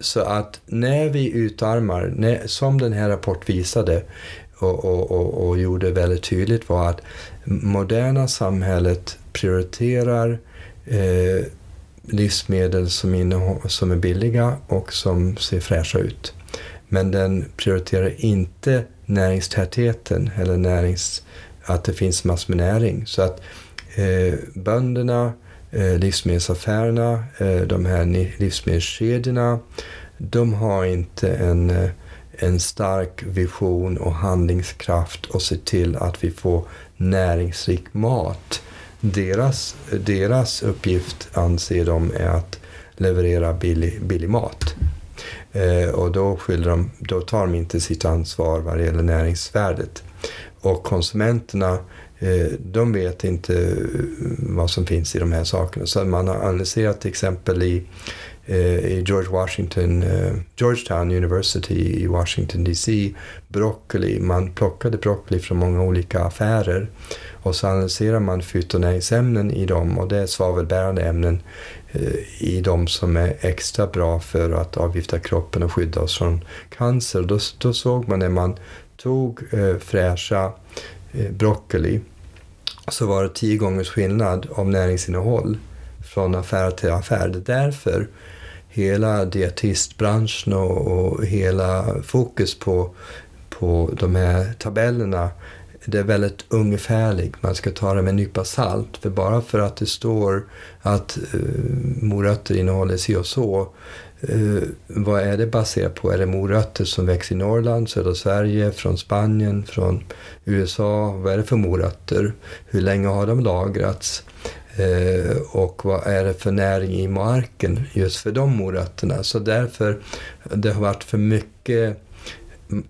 så att när vi utarmar, när, som den här rapport visade och, och, och, och gjorde väldigt tydligt var att moderna samhället prioriterar eh, livsmedel som, som är billiga och som ser fräscha ut. Men den prioriterar inte näringstätheten eller närings, att det finns massor med näring. Så att eh, bönderna, eh, livsmedelsaffärerna, eh, de här livsmedelskedjorna, de har inte en, eh, en stark vision och handlingskraft och se till att vi får näringsrik mat. Deras, deras uppgift anser de är att leverera billig, billig mat. Eh, och då, de, då tar de inte sitt ansvar vad det gäller näringsvärdet. Och konsumenterna, eh, de vet inte eh, vad som finns i de här sakerna. Så man har analyserat till exempel i, eh, i George Washington, Georgetown University i Washington DC, broccoli. Man plockade broccoli från många olika affärer och så analyserar man fytonäringsämnen i dem och det är svavelbärande ämnen i de som är extra bra för att avgifta kroppen och skydda oss från cancer. Då, då såg man när man tog eh, fräscha eh, broccoli så var det tio gångers skillnad om näringsinnehåll från affär till affär. Det är därför hela dietistbranschen och, och hela fokus på, på de här tabellerna det är väldigt ungefärligt. Man ska ta det med en nypa salt. För bara för att det står att uh, morötter innehåller si och så. Uh, vad är det baserat på? Är det morötter som växer i Norrland, södra Sverige, från Spanien, från USA? Vad är det för morötter? Hur länge har de lagrats? Uh, och vad är det för näring i marken just för de morötterna? Så därför, det har varit för mycket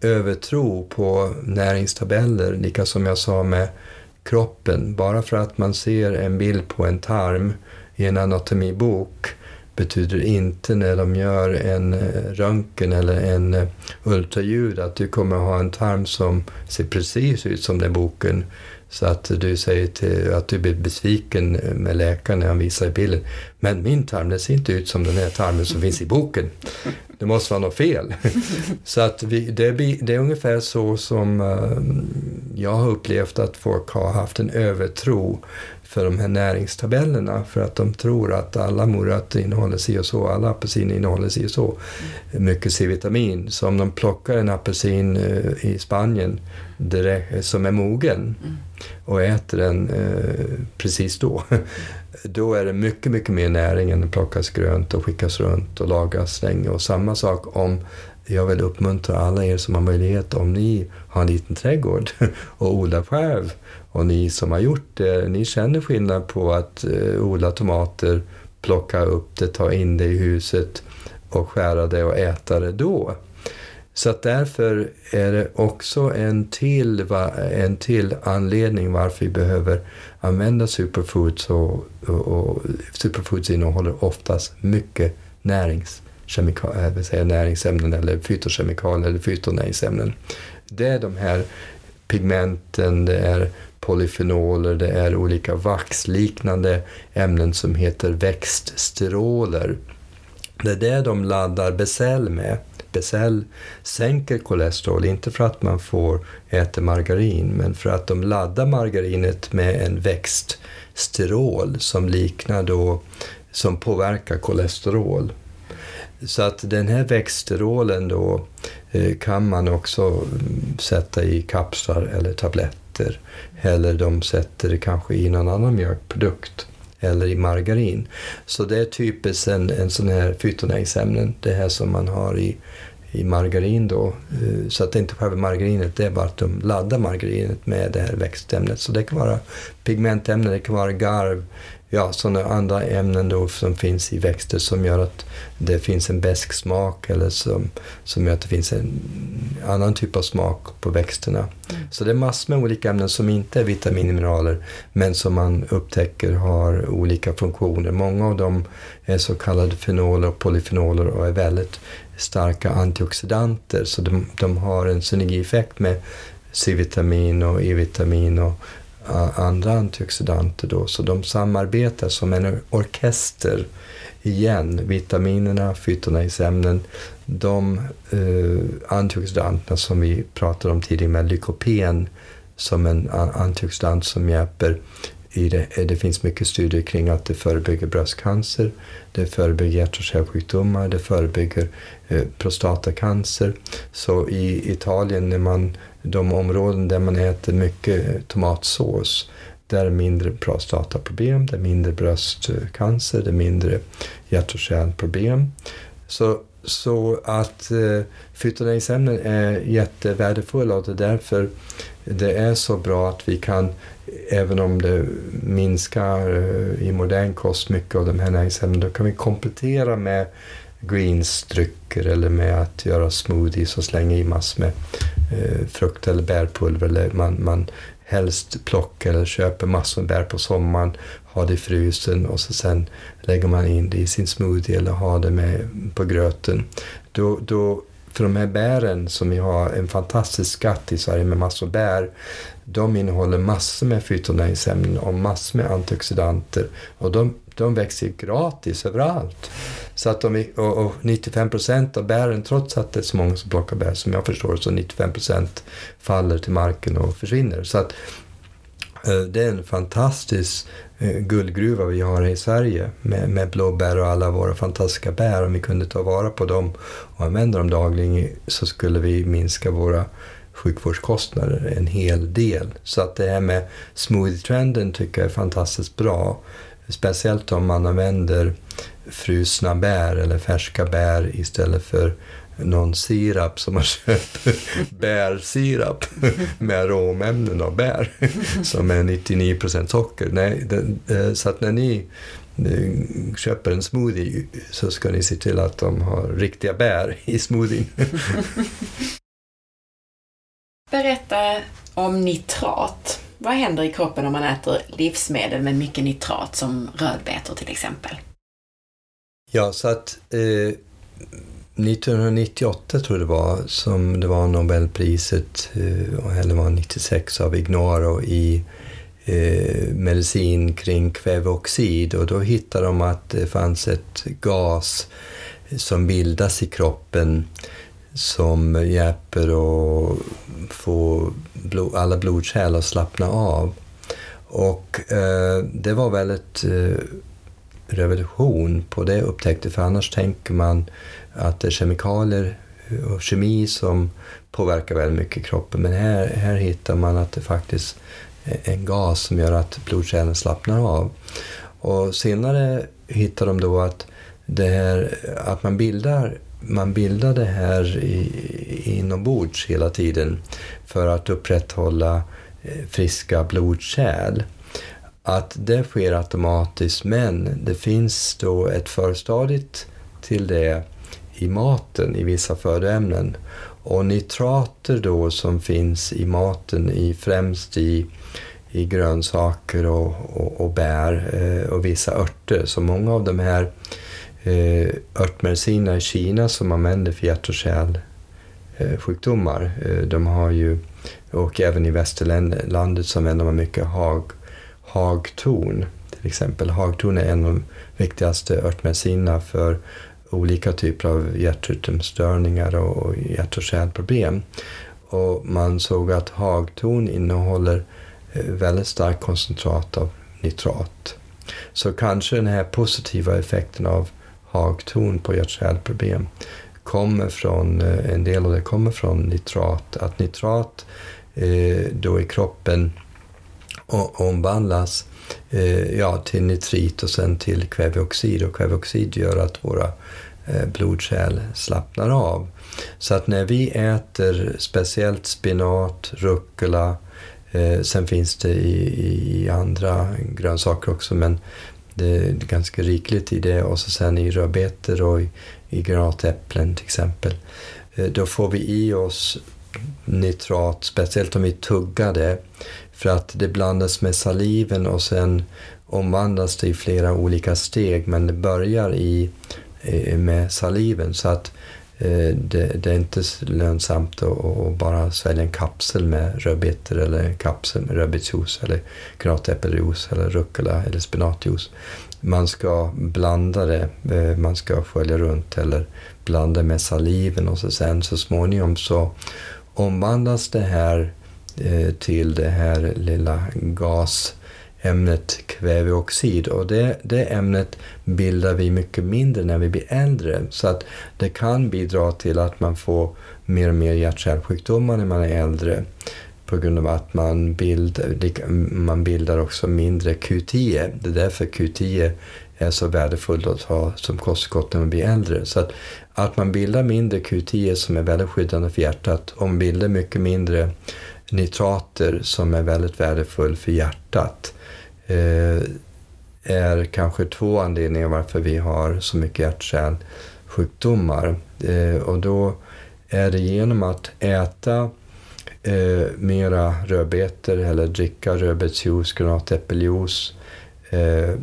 övertro på näringstabeller, lika som jag sa med kroppen. Bara för att man ser en bild på en tarm i en anatomibok betyder inte när de gör en eh, röntgen eller en eh, ultraljud att du kommer ha en tarm som ser precis ut som den boken. Så att du säger till, att du blir besviken med läkaren när han visar bilden. Men min tarm, den ser inte ut som den här tarmen som finns i boken. Det måste vara något fel. så att vi, det, det, är ungefär så som uh, jag har upplevt att folk har haft en övertro för de här näringstabellerna för att de tror att alla morötter innehåller si och så, alla apelsiner innehåller si och så mm. mycket C-vitamin. Så om de plockar en apelsin uh, i Spanien direkt, som är mogen mm. och äter den uh, precis då då är det mycket, mycket mer näring än att plockas grönt och skickas runt och lagas länge. Och samma sak om jag vill uppmuntra alla er som har möjlighet, om ni har en liten trädgård och odlar själv och ni som har gjort det, ni känner skillnad på att uh, odla tomater, plocka upp det, ta in det i huset och skära det och äta det då. Så att därför är det också en till, en till anledning varför vi behöver använda superfoods. Och, och, och superfoods innehåller oftast mycket närings, eh, säga näringsämnen eller fytokemikalier eller fytonäringsämnen. Det är de här pigmenten, det är polyfenoler, det är olika vaxliknande ämnen som heter växtsteroler. Det är det de laddar becell med. Becell sänker kolesterol, inte för att man får äta margarin, men för att de laddar margarinet med en växtsterol som liknar då, som påverkar kolesterol. Så att den här växtsterolen då eh, kan man också mm, sätta i kapslar eller tabletter. Eller de sätter det kanske i någon annan mjölkprodukt eller i margarin. Så det är typiskt en, en sån här fytonäringsämnen, det här som man har i, i margarin då. Eh, så att det inte själva margarinet, det är bara att de laddar margarinet med det här växtämnet. Så det kan vara pigmentämnen, det kan vara garv, ja, sådana andra ämnen då som finns i växter som gör att det finns en besk smak eller som, som gör att det finns en annan typ av smak på växterna. Mm. Så det är massor med olika ämnen som inte är vitaminmineraler men som man upptäcker har olika funktioner. Många av dem är så kallade fenoler och polyfenoler och är väldigt starka antioxidanter så de, de har en synergieffekt med C-vitamin och E-vitamin och andra antioxidanter då, så de samarbetar som en orkester igen. Vitaminerna, fytonäringsämnen, de eh, antioxidanterna som vi pratade om tidigare med lykopen som en antioxidant som hjälper i det, det finns mycket studier kring att det förebygger bröstcancer, det förebygger hjärt och kärlsjukdomar, det förebygger eh, prostatacancer. Så i Italien, när man, de områden där man äter mycket eh, tomatsås, där är mindre prostataproblem, det är mindre bröstcancer, det är mindre hjärt och kärlproblem. Så, så att eh, fytonäringsämnen är jättevärdefulla och det är därför det är så bra att vi kan, även om det minskar eh, i modern kost mycket av de här näringsämnena, då kan vi komplettera med greensdrycker eller med att göra smoothies och slänga i massor med eh, frukt eller bärpulver. Eller man, man helst plockar eller köper massor med bär på sommaren, ha det i frysen och så sen lägger man in det i sin smoothie eller har det med på gröten. Då, då för de här bären som vi har en fantastisk skatt i Sverige med massor bär, de innehåller massor med fytonäringsämnen och massor med antioxidanter och de, de växer gratis överallt. Så att de, och, och 95 procent av bären, trots att det är så många som plockar bär som jag förstår, så 95 procent faller till marken och försvinner. Så att Eh, det är en fantastisk eh, guldgruva vi har i Sverige med, med blåbär och alla våra fantastiska bär. Om vi kunde ta vara på dem och använda dem dagligen så skulle vi minska våra sjukvårdskostnader en hel del. Så att det här med smoothie-trenden tycker jag är fantastiskt bra. Speciellt om man använder frusna bär eller färska bär istället för någon sirap som man köper, bärsirap med aromämnen av bär som är 99% socker. Nej, det, eh, så att när ni eh, köper en smoothie så ska ni se till att de har riktiga bär i smoothien. Berätta om nitrat. Vad händer i kroppen om man äter livsmedel med mycket nitrat som rödbetor till exempel? Ja, så att eh, 1998 tror jag det var som det var Nobelpriset, eh, eller var 96 av Ignaro i eh, medicin kring kväveoxid och då hittade de att det fanns ett gas som bildas i kroppen som hjälper att få blod, alla blodkärl att slappna av. Och eh, det var väldigt eh, revolution på det upptäckte, för annars tänker man att det är kemikalier och kemi som påverkar väldigt mycket kroppen. Men här, här hittar man att det faktiskt är en gas som gör att blodkärlen slappnar av. Och senare hittar de då att, det här, att man bildar man bildar det här inombords hela tiden för att upprätthålla eh, friska blodkärl att det sker automatiskt men det finns då ett förstadiet till det i maten i vissa födoämnen. Och nitrater då som finns i maten, i, främst i, i grönsaker och, och, och bär eh, och vissa örter. Så många av de här eh, örtmedicinerna i Kina som använder för hjärt och kärlsjukdomar, eh, de har ju, och även i västerlandet så använder man mycket hag hagtorn. Till exempel hagtorn är en av de viktigaste örtmedicinerna för olika typer av hjärtrytmstörningar och hjärt och kärlproblem. Och man såg att hagtorn innehåller eh, väldigt starkt koncentrat av nitrat. Så kanske den här positiva effekten av hagtorn på hjärt och kärlproblem kommer från, eh, en del av det kommer från nitrat. Att nitrat eh, då i kroppen omvandlas eh, ja, till nitrit och sen till kväveoxid. Och kväveoxid gör att våra eh, Eh, blodkärl slappnar av. Så att när vi äter speciellt spinat, rucola, eh, sen finns det i, i, andra grönsaker också, men det är ganska rikligt i det. Och så sen i rödbetor och i, i granatäpplen till exempel. Eh, då får vi i oss nitrat, speciellt om vi tuggar det. För att det blandas med saliven och sen omvandlas det i flera olika steg men det börjar i, Eh, med saliven. Så att eh, det, det, är inte lönsamt att, bara svälja en kapsel med rödbetor eller en kapsel med rödbetsjuice eller granatäppeljuice eller rucola eller spenatjuice. Man ska blanda det, eh, man ska skölja runt eller blanda med saliven och så sen så småningom så omvandlas det här till det här lilla gas ämnet kväveoxid. Och det, det ämnet bildar vi mycket mindre när vi blir äldre. Så att det kan bidra till att man får mer och mer hjärt-kärlsjukdomar när man är äldre. På grund av att man, bild, man bildar också mindre Q10. Det är därför Q10 är så värdefullt att ha som kosttillskott när man blir äldre. Så att, att man bildar mindre Q10 som är väldigt skyddande för hjärtat. Och man bildar mycket mindre nitrater som är väldigt värdefull för hjärtat. eh, Eh, är kanske två anledningar varför vi har så mycket hjärt-kärlsjukdomar. Eh, och då är det genom att äta eh, mera rödbetor eller dricka rödbetsjuice, granatäppeljuice eh,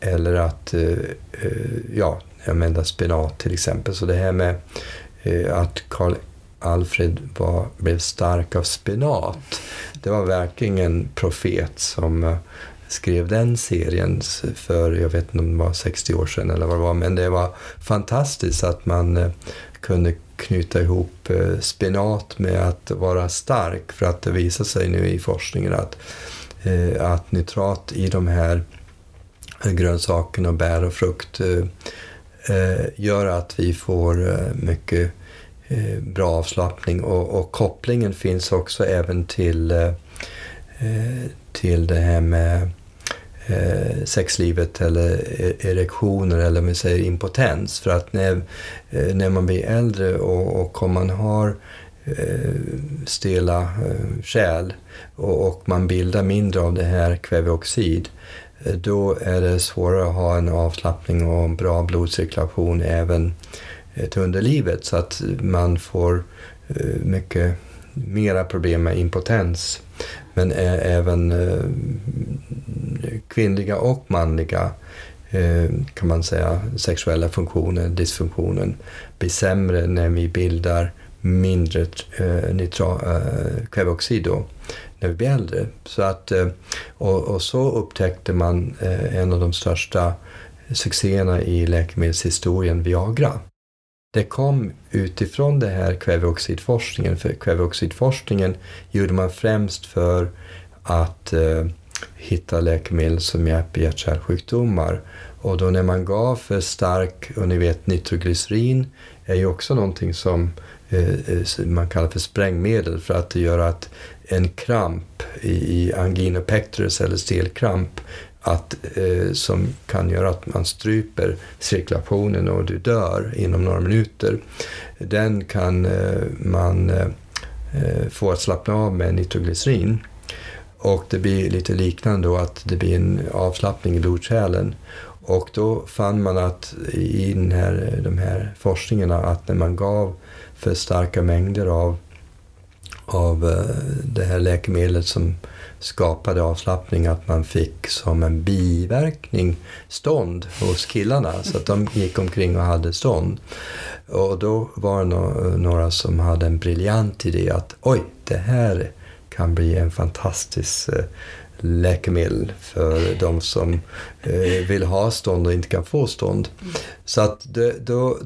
eller att eh, eh ja, använda spenat till exempel. Så det här med eh, att Karl Alfred var, blev stark av spenat, det var verkligen en profet som eh, skrev den serien för, jag vet inte om det var 60 år sedan eller vad det var, men det var fantastiskt att man eh, kunde knyta ihop eh, spenat med att vara stark för att det visar sig nu i forskningen att, eh, att nitrat i de här grönsakerna, bär och frukt gör att vi får mycket bra avslappning. Och, och kopplingen finns också även till, till det här med eh, sexlivet eller e-, erektioner eller vi säger impotens. För att när, eh, när man blir äldre och, och om man har eh, stela eh, kärl och, och, man bildar mindre av det här kväveoxid eh, då är det svårare att ha en avslappning och en bra blodcirkulation även eh, till underlivet så att man får eh, mycket mera problem med impotens men även kvinnliga och manliga kan man säga, sexuella funktioner, dysfunktionen, blir sämre när vi bildar mindre nitra, kväveoxid då, när vi blir äldre. Så att, och, och, så upptäckte man en av de största succéerna i läkemedelshistorien, Viagra. Det kom utifrån det här kväveoxidforskningen, för kväveoxidforskningen gjorde man främst för att eh, hitta läkemedel som hjälper hjärt-kärlsjukdomar. Och då när man gav för stark, och ni vet nitroglycerin är ju också någonting som eh, eh man kallar för sprängmedel för att det gör att en kramp i, i angina pectoris eller stelkramp att, eh, som kan göra att man stryper cirkulationen och du dör inom några minuter. Den kan eh, man eh, eh, få att slappna av med nitroglycerin. Och det blir lite liknande då att det blir en avslappning i blodkärlen. Och då fann man att i den här, de här forskningarna att när man gav för starka mängder av, av eh, det här läkemedlet som skapade avslappning att man fick som en biverkning stånd hos killarna. Så att de gick omkring och hade stånd. Och då var det några som hade en briljant idé att oj, det här kan bli en fantastisk eh, läkemedel för de som eh, vill ha stånd och inte kan få stånd. Så, att det, då,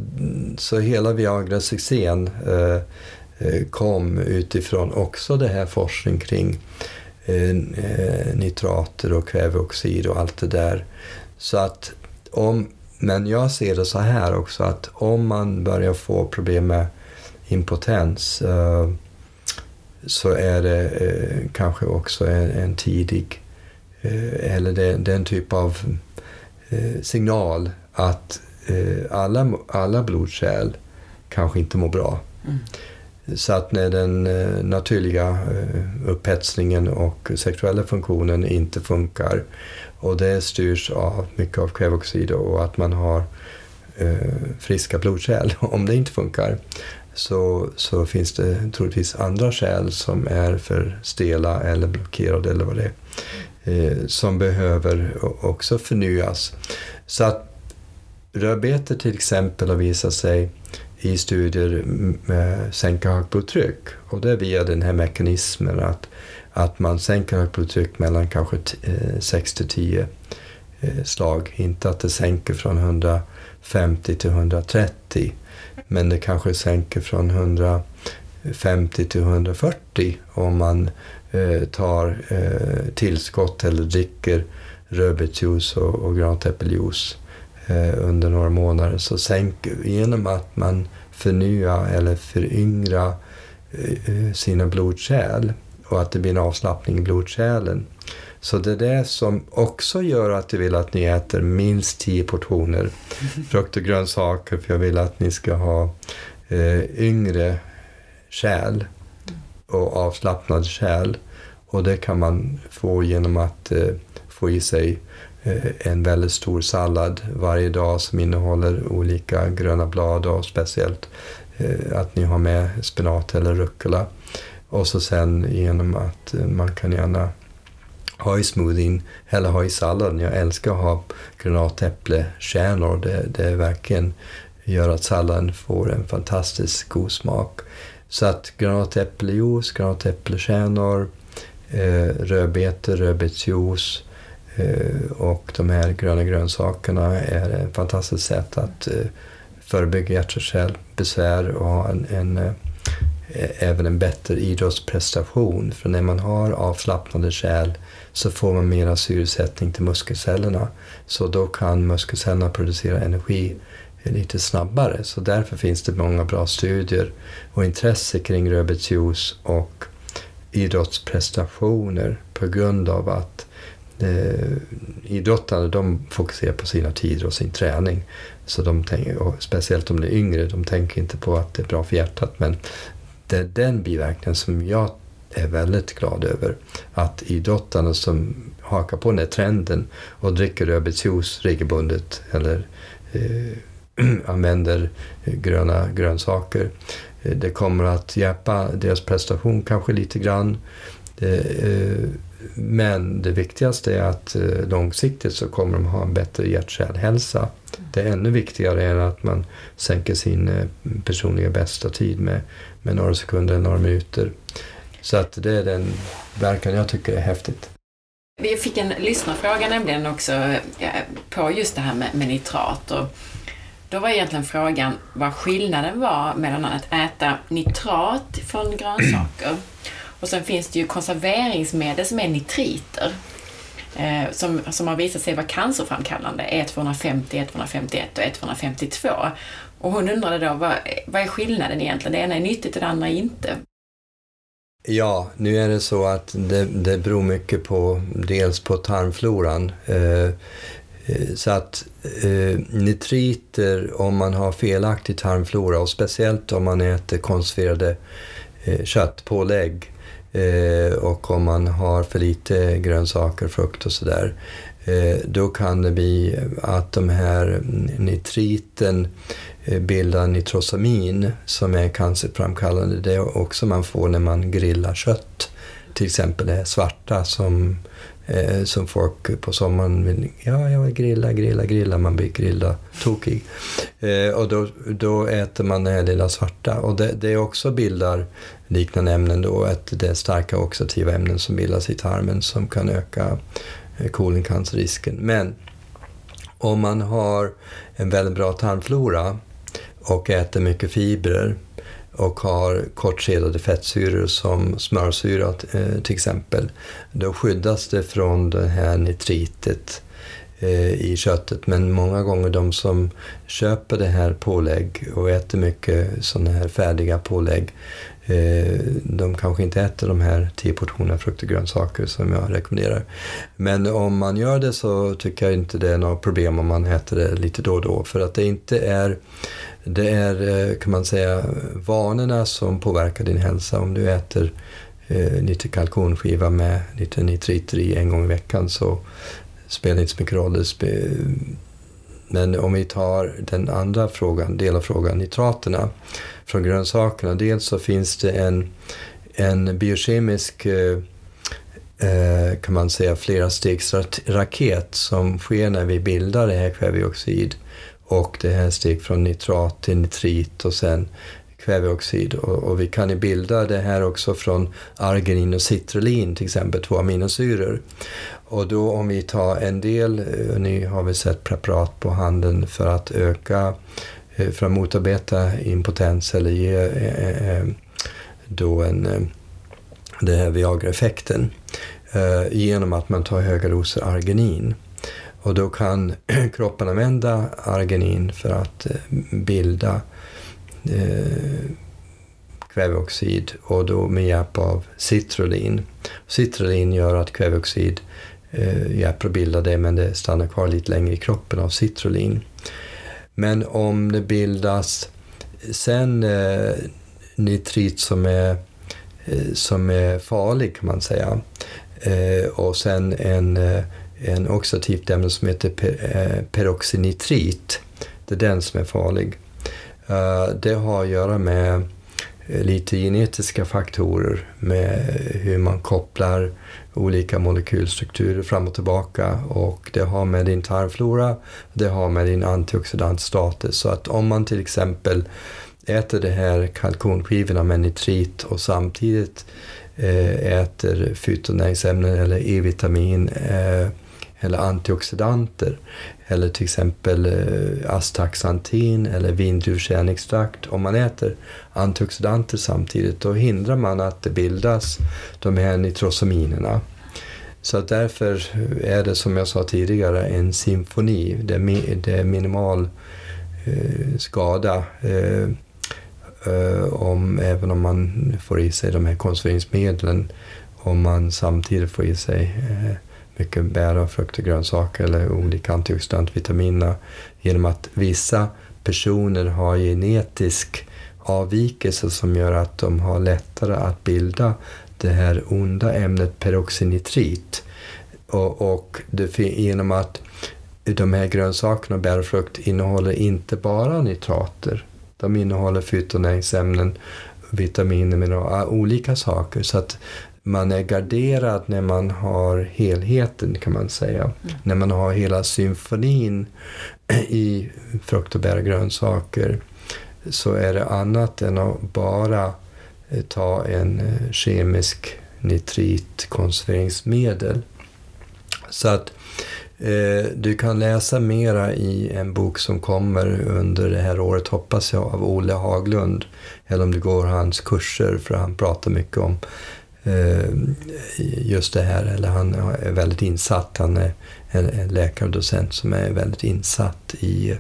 så hela Viagra-succén eh, kom utifrån också det här forskning kring Eh, eh, nitrater och kväveoxid och allt det där. Så att om, men jag ser det så här också att om man börjar få problem med impotens eh, så är det kanske också en, en tidig, eller det, det, är en typ av signal att alla, alla blodkärl kanske inte mår bra. Mm. Så att när den eh, naturliga eh, upphetsningen och sexuella funktionen inte funkar och det styrs av mycket av kväveoxid och att man har eh, friska blodkärl om det inte funkar så, så finns det troligtvis andra kärl som är för stela eller blockerade eller vad det är, som behöver också förnyas. Så att rödbetor till exempel har visat sig i studier med sänka högt blodtryck. Och det är via den här mekanismen att, att man sänker högt blodtryck mellan kanske 6 eh, till 10 eh, slag. Inte att det sänker från 150 till 130 men det kanske sänker från 150 till 140 om man eh, tar eh, tillskott eller dricker rödbetsjuice och, och grantäppeljuice under några månader. Så sänker, genom att man förnyar eller föryngrar eh, sina blodkärl och att det blir en avslappning i blodkärlen. Så det är det som också gör att jag vill att ni äter minst 10 portioner frukt och grönsaker för jag vill att ni ska ha eh, yngre kärl och avslappnad kärl. Och det kan man få genom att eh, få i sig eh, Eh, en väldigt stor sallad varje dag som innehåller olika gröna blad och speciellt eh, att ni har med spenat eller rucola. Och så sen genom att eh, man kan gärna ha i smoothien eller ha i salladen. Jag älskar att ha granatäpplekärnor. Det, det verkligen gör att salladen får en fantastiskt god smak. Så att granatäpplejuice, granatäpplekärnor, eh, rödbetor, rödbetsjuice Eh, och de här gröna grönsakerna är ett fantastiskt sätt att eh, förebygga hjärtkärlbesvär och besvär och ha en, en eh, även en bättre idrottsprestation. För när man har avslappnade kärl så får man mera syresättning till muskelcellerna. Så då kan muskelcellerna producera energi lite snabbare. Så därför finns det många bra studier och intresse kring rödbetsjuice och idrottsprestationer på grund av att eh, idrottare de fokuserar på sina tider och sin träning. Så de tänker, och speciellt om de är yngre, de tänker inte på att det är bra för hjärtat. Men det är den biverkningen som jag är väldigt glad över. Att idrottarna som hakar på den här trenden och dricker rödbetsjuice regelbundet eller eh, använder gröna grönsaker. Eh, det kommer att hjälpa deras prestation kanske lite grann. Eh, men det viktigaste är att eh, långsiktigt så kommer de ha en bättre hjärt-kärlhälsa. Det är ännu viktigare än att man sänker sin personliga bästa tid med, med några sekunder, några minuter. Så att det är den verkan jag tycker är häftigt. Vi fick en lyssnarfråga nämligen också på just det här med, med nitrat. Och då var egentligen frågan vad skillnaden var mellan att äta nitrat från grönsaker och sen finns det ju konserveringsmedel som är nitriter eh, som, som har visat sig vara cancerframkallande, E250, E251 och 152. Och hon undrade då, vad, vad är skillnaden egentligen? Det ena är nyttigt och det andra är inte. Ja, nu är det så att det, det beror mycket på dels på tarmfloran. Eh, eh, så att eh, nitriter, om man har felaktig tarmflora och speciellt om man äter konserverade eh, köttpålägg eh, Eh, och om man har för lite grönsaker, frukt och sådär, eh, då kan det bli att de här nitriten eh, bildar nitrosamin som är cancerframkallande. Det är också man får när man grillar kött. Till exempel det svarta som Eh, som folk på sommaren vill, ja jag vill grilla, grilla, grilla, man blir grilla tokig. Eh, och då, då äter man det här lilla svarta och det, det också bildar liknande ämnen då, att det är starka oxidativa ämnen som bildas i tarmen som kan öka eh, koloncancerrisken. Men om man har en väldigt bra tarmflora och äter mycket fibrer och har kortkedjade fettsyror som smörsyra eh, till exempel, då skyddas det från det här nitritet eh, i köttet. Men många gånger de som köper det här pålägg och äter mycket sådana här färdiga pålägg, Eh, de kanske inte äter de här tio portionerna frukt och grönsaker som jag rekommenderar. Men om man gör det så tycker jag inte det är något problem om man äter det lite då och då. För att det inte är det är, eh, kan man säga, vanorna som påverkar din hälsa. Om du äter eh, lite kalkonskiva med lite nitriter i en gång i veckan så spelar det inte så mycket roll. Men om vi tar den andra frågan, del av frågan, nitraterna från grönsakerna. Dels så finns det en, en biokemisk eh, eh, kan man säga flera stegs raket som sker när vi bildar det här kväveoxid och det här steg från nitrat till nitrit och sen kväveoxid. Och, och, vi kan ju bilda det här också från arginin och citrulin, till exempel två aminosyror. Och då om vi tar en del, eh, nu har vi sett preparat på handen för att öka, eh, för att motarbeta impotens eller ge eh, då en, den här Viagra-effekten genom att man tar höga doser arginin. Och då kan kroppen använda arginin för att bilda eh, kväveoxid och då med hjälp av citrullin. Citrullin gör att kväveoxid eh, hjälper att bilda det men det stannar kvar lite längre i kroppen av citrullin. Men om det bildas sen eh, nitrit som är, eh, som är farlig kan man säga eh, och sen en, eh, en oxidativt ämne som heter per, eh, peroxynitrit. Det är den som är farlig. Eh, det har att göra med eh, lite genetiska faktorer med hur man kopplar olika molekylstrukturer fram och tillbaka och det har med din tarmflora, det har med din antioxidantstatus. Så att om man till exempel äter de här kalkonskivorna med nitrit och samtidigt eh, äter fytonäringsämnen eller E-vitamin eller antioxidanter eller till exempel eh, astaxantin eller vindruvkärnextrakt. Om man äter antioxidanter samtidigt då hindrar man att det bildas de här nitrosaminerna. Så att därför är det som jag sa tidigare en symfoni. Det är, det är minimal eh, skada eh, eh, om, även om man får i sig de här konserveringsmedlen om man samtidigt får i sig eh, mycket bär och frukt och grönsaker eller olika antioxidantvitaminer genom att vissa personer har genetisk avvikelse som gör att de har lättare att bilda det här onda ämnet peroxinitrit. Och, och det, genom att de här grönsakerna och bär och frukt innehåller inte bara nitrater. De innehåller fytonäringsämnen, vitaminer, mineraler, olika saker. Så att man är garderad när man har helheten kan man säga. Mm. När man har hela symfonin i frukt och bär och grönsaker så är det annat än att bara eh, ta en eh, kemisk nitritkonserveringsmedel. Så att eh, du kan läsa mera i en bok som kommer under det här året, hoppas jag, av Olle Haglund. Eller om du går hans kurser, för han pratar mycket om Eh, just det här, eller han är väldigt insatt. Han är en docent som är väldigt insatt i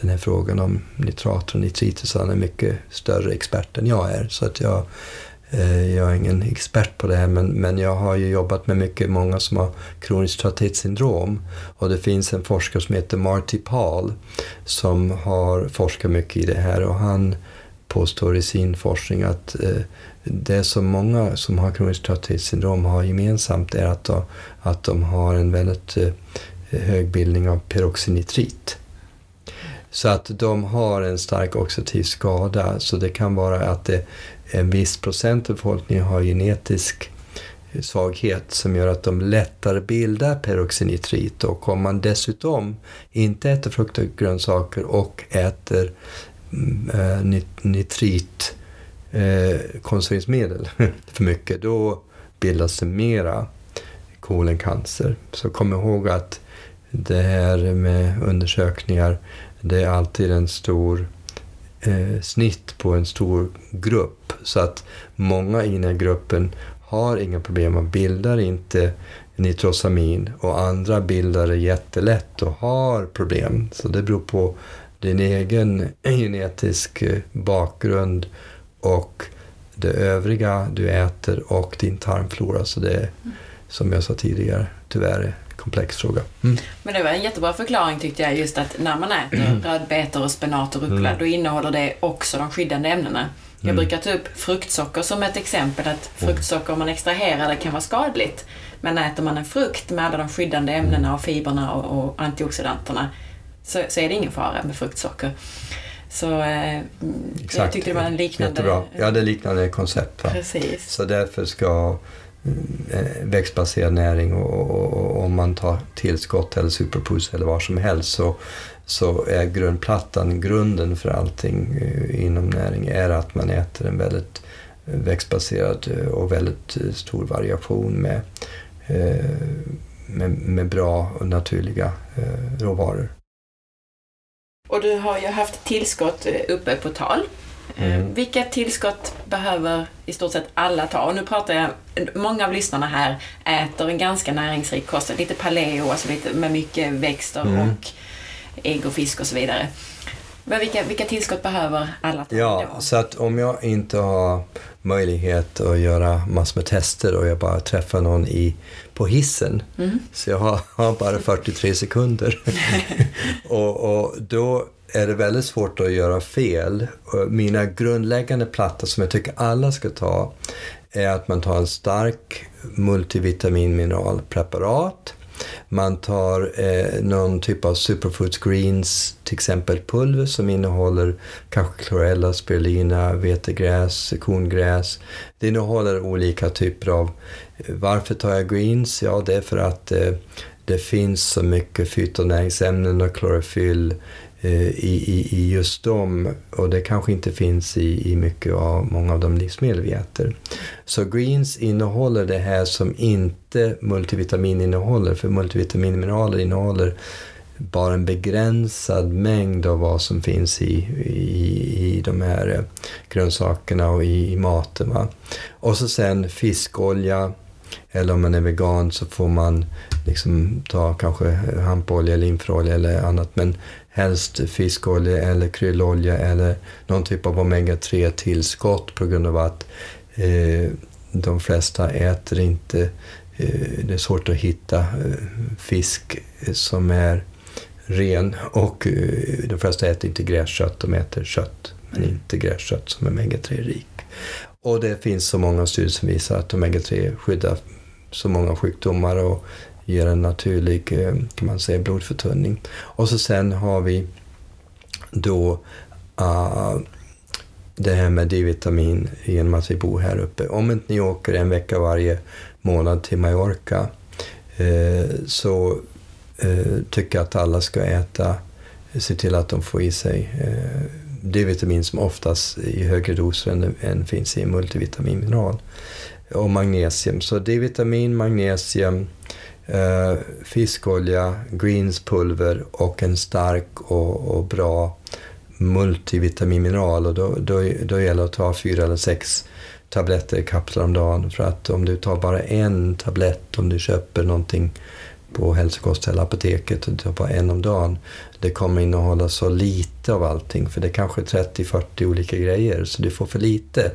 den här frågan om nitrater och nitriter, så han är mycket större expert än jag är. Så att jag, eh, jag är ingen expert på det här, men, men jag har ju jobbat med mycket, många som har kroniskt trötthetssyndrom. Och det finns en forskare som heter Marty Paul som har forskat mycket i det här och han påstår i sin forskning att eh, det som många som har kroniskt trötthetssyndrom har gemensamt är att de, att de har en väldigt eh, hög bildning av peroxynitrit. Så att de har en stark oxidativ skada, så det kan vara att det, en viss procent av befolkningen har genetisk eh, svaghet som gör att de lättare bildar peroxynitrit och om man dessutom inte äter frukt och grönsaker och äter mm, eh, nitrit eh, konserveringsmedel för mycket, då bildas det mera koloncancer. Så kom ihåg att det här med undersökningar, det är alltid en stor eh, snitt på en stor grupp. Så att många i den här gruppen har inga problem, man bildar inte nitrosamin och andra bildar det jättelätt och har problem. Så det beror på din egen eh, genetisk eh, bakgrund och det övriga du äter och din tarmflora. Så det är, som jag sa tidigare, tyvärr en komplex fråga. Mm. Men det var en jättebra förklaring tyckte jag, just att när man äter mm. rödbetor och spenat och rucola, mm. då innehåller det också de skyddande ämnena. Jag mm. brukar ta upp fruktsocker som ett exempel, att fruktsocker om man extraherar det kan vara skadligt. Men äter man en frukt med alla de skyddande ämnena och fibrerna och, och antioxidanterna så, så, är det ingen fara med fruktsocker. Så eh, jag tyckte det var en liknande... Jättebra. Ja, det är liknande koncept. Va? Precis. Så därför ska eh, växtbaserad näring och, om man tar tillskott eller superpuss eller vad som helst så, så är grundplattan, grunden för allting eh, inom näring är att man äter en väldigt växtbaserad och väldigt stor variation med, med, med bra och naturliga råvaror. Och du har ju haft tillskott uppe på tal. Mm. Vilka tillskott behöver i stort sett alla ta? Och nu pratar jag, många av lyssnarna här äter en ganska näringsrik kost, lite paleo, alltså lite med mycket växter mm. och ägg och fisk och så vidare. Men vilka, vilka tillskott behöver alla ta? Ja, då? så att om jag inte har möjlighet att göra massor med tester och jag bara träffar någon i, på hissen, mm. så jag har, har bara 43 sekunder. och, och då är det väldigt svårt att göra fel. Mina grundläggande plattor som jag tycker alla ska ta är att man tar en stark multivitaminmineralpreparat. Man tar eh, någon typ av superfoods greens, till exempel pulver som innehåller kanske chlorella, spirulina, vetegräs, korngräs. Det innehåller olika typer av... Varför tar jag greens? Ja, det är för att eh, det finns så mycket fytonäringsämnen och klorofyll eh, i, i, i just dem och det kanske inte finns i, i mycket av många av de livsmedel vi äter. Så greens innehåller det här som inte multivitamin innehåller för multivitaminmineraler innehåller bara en begränsad mängd av vad som finns i, i, i de här eh, grönsakerna och i, i maten. Va? Och så sen fiskolja, eller om man är vegan så får man liksom ta kanske hampolja eller infraolja eller annat. Men helst fiskolja eller kryllolja eller någon typ av omega-3 tillskott på grund av att eh, de flesta äter inte, eh, det är svårt att hitta eh, fisk som är ren och eh, de flesta äter inte gräskött, de äter kött men mm. inte gräskött som är omega-3-rik. Och det finns så många studier som visar att omega-3 skyddar så många sjukdomar och ger en naturlig eh, kan man säga, blodförtunning. Och så sen har vi då uh, det här med D-vitamin genom att vi bor här uppe. Om inte ni åker en vecka varje månad till Mallorca eh, så eh, tycker jag att alla ska äta, eh, se till att de får i sig eh, D-vitamin som oftast i högre doser än, än finns i multivitaminmineral. Och magnesium. Så D-vitamin, magnesium, eh, fiskolja, greenspulver och en stark och, och bra multivitaminmineral. Och då, då, då gäller det att ta fyra eller sex tabletter kapslar om dagen. För att om du tar bara en tablett, om du köper någonting på hälsokost eller apoteket och du tar bara en om dagen. Det kommer innehålla så lite av allting, för det är kanske 30-40 olika grejer, så du får för lite.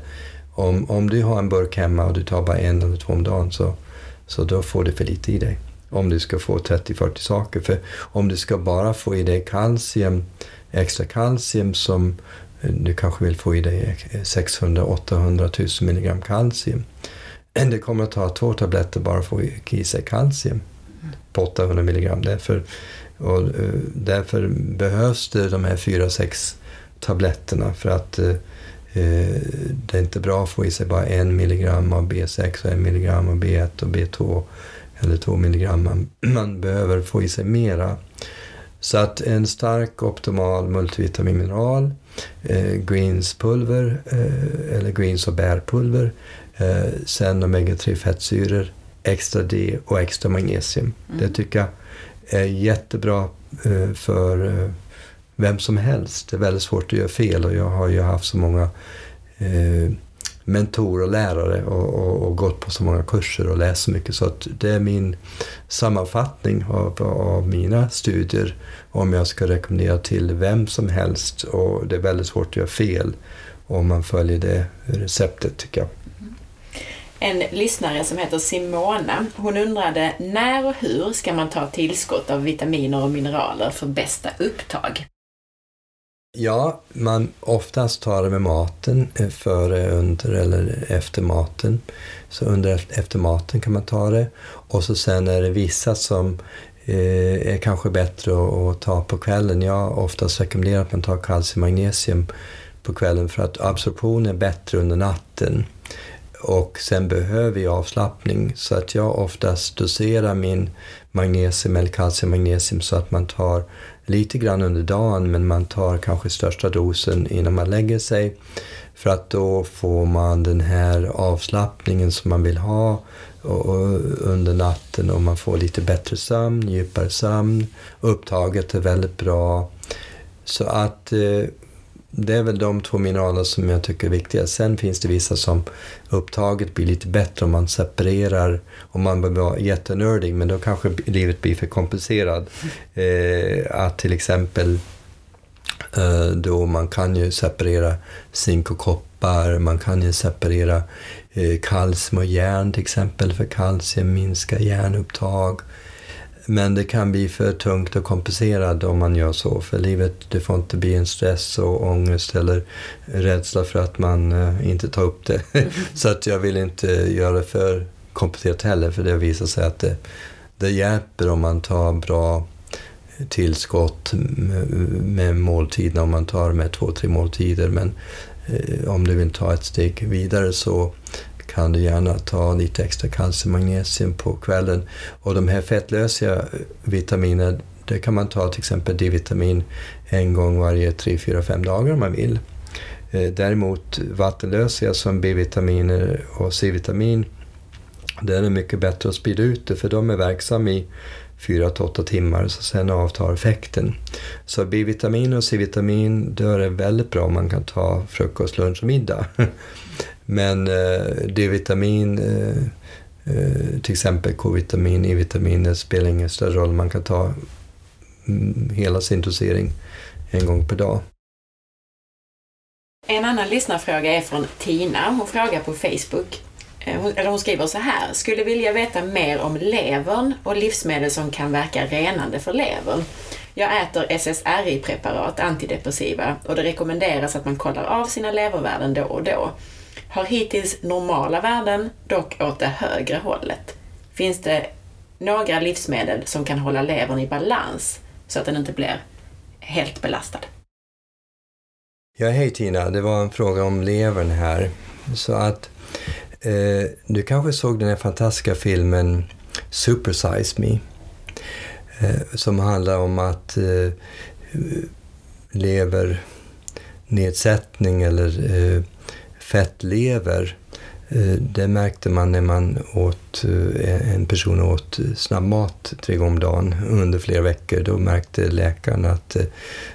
Om, om du har en burk hemma och du tar bara en eller två om dagen så så då får du för lite i dig. Om du ska få 30-40 saker. För om du ska bara få i dig kalcium, extra kalcium som eh, du kanske vill få i dig eh, 600-800 000 milligram kalcium. Det kommer att ta två tabletter bara för att få i sig kalcium på 800 milligram. Därför, och, eh, därför behövs det de här 4-6 tabletterna för att det är inte bra att få i sig bara en milligram av B6 och en milligram av B1 och B2 eller två milligram. Man, man behöver få i sig mera. Så att en stark optimal multivitaminmineral, eh, greenspulver eh, eller greens och bärpulver, eh, sen omega-3 fettsyror, extra D och extra magnesium. Mm. Det tycker jag är jättebra eh, för eh, vem som helst. Det är väldigt svårt att göra fel och jag har ju haft så många eh, mentorer och lärare och, och, och, gått på så många kurser och läst så mycket. Så att det är min sammanfattning av, av mina studier om jag ska rekommendera till vem som helst. Och det är väldigt svårt att göra fel om man följer det receptet tycker jag. En lyssnare som heter Simona, hon undrade när och hur ska man ta tillskott av vitaminer och mineraler för bästa upptag? Ja, man oftast tar det med maten, eh, före, under eller efter maten. Så under efter maten kan man ta det. Och så sen är det vissa som eh, är kanske bättre att, ta på kvällen. Jag oftast rekommenderar att man tar kalcium magnesium på kvällen för att absorption är bättre under natten. och sen behöver jag avslappning så att jag oftast doserar min magnesium eller kalcium magnesium så att man tar lite grann under dagen men man tar kanske största dosen innan man lägger sig för att då får man den här avslappningen som man vill ha under natten och man får lite bättre sömn, djupare sömn. Upptaget är väldigt bra. Så att eh, det är väl de två mineraler som jag tycker är viktiga. Sen finns det vissa som upptaget blir lite bättre om man separerar, om man behöver vara jättenördig, men då kanske livet blir för komplicerat. Eh, att till exempel eh, då man kan ju separera zink och koppar, man kan ju separera eh, kalcium och järn till exempel, för kalcium minskar järnupptag. Men det kan bli för tungt och komplicerat om man gör så. För livet, det får inte bli en stress och ångest eller rädsla för att man uh, inte tar upp det. Mm. så att jag vill inte göra det för komplicerat heller, för det visar sig att det, det hjälper om man tar bra tillskott med, med måltiderna, om man tar med två, tre måltider. Men eh, om du vill ta ett steg vidare så kan du gärna ta lite extra kalcium och magnesium på kvällen. Och de här fettlösa vitaminerna, det kan man ta till exempel D-vitamin en gång varje 3, 4, 5 dagar om man vill. Eh, däremot vattenlösliga som B-vitaminer och C-vitamin, det är mycket bättre att sprida ut det för de är verksamma i 4-8 timmar, så sen avtar effekten. Så B-vitamin och C-vitamin, då är det väldigt bra om man kan ta frukost, lunch och middag. Men eh, D-vitamin, eh, eh, till exempel K-vitamin, E-vitamin, det spelar ingen större roll. Man kan ta mm, hela sin dosering en gång per dag. En annan lyssnarfråga är från Tina. Hon frågar på Facebook. Eh, hon, eller hon skriver så här. Skulle vilja veta mer om levern och livsmedel som kan verka renande för levern. Jag äter SSRI-preparat, antidepressiva, och det rekommenderas att man kollar av sina levervärden då och då har hittills normala värden, dock åt det högre hållet. Finns det några livsmedel som kan hålla levern i balans så att den inte blir helt belastad? Ja, hej Tina. Det var en fråga om levern här. Så att eh, du kanske såg den här fantastiska filmen Supersize Me eh, som handlar om att eh, levernedsättning eller eh, fettlever. Eh, det märkte man när man åt, eh, en person åt eh, snabbmat tre gånger om dagen under flera veckor. Då märkte läkaren att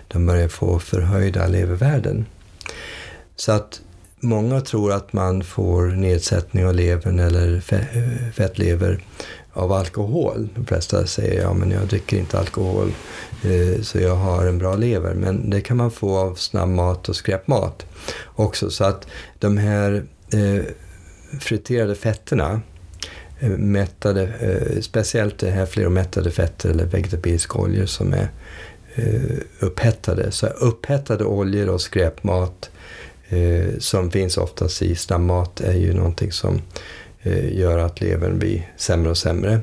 de började få förhöjda levervärden. Så att många tror att man får nedsättning av levern eller fettlever av alkohol. De flesta säger ja men jag dricker inte alkohol eh, så jag har en bra lever. Men det kan man få av snabbmat och skräpmat också. Så att de här eh, friterade fetterna, eh, mättade, speciellt det här fleromättade fetter eller vegetabiliska oljor som är upphettade. Så upphettade oljor och skräpmat som finns oftast i snabbmat är ju någonting som Eh, gör att levern blir sämre och sämre.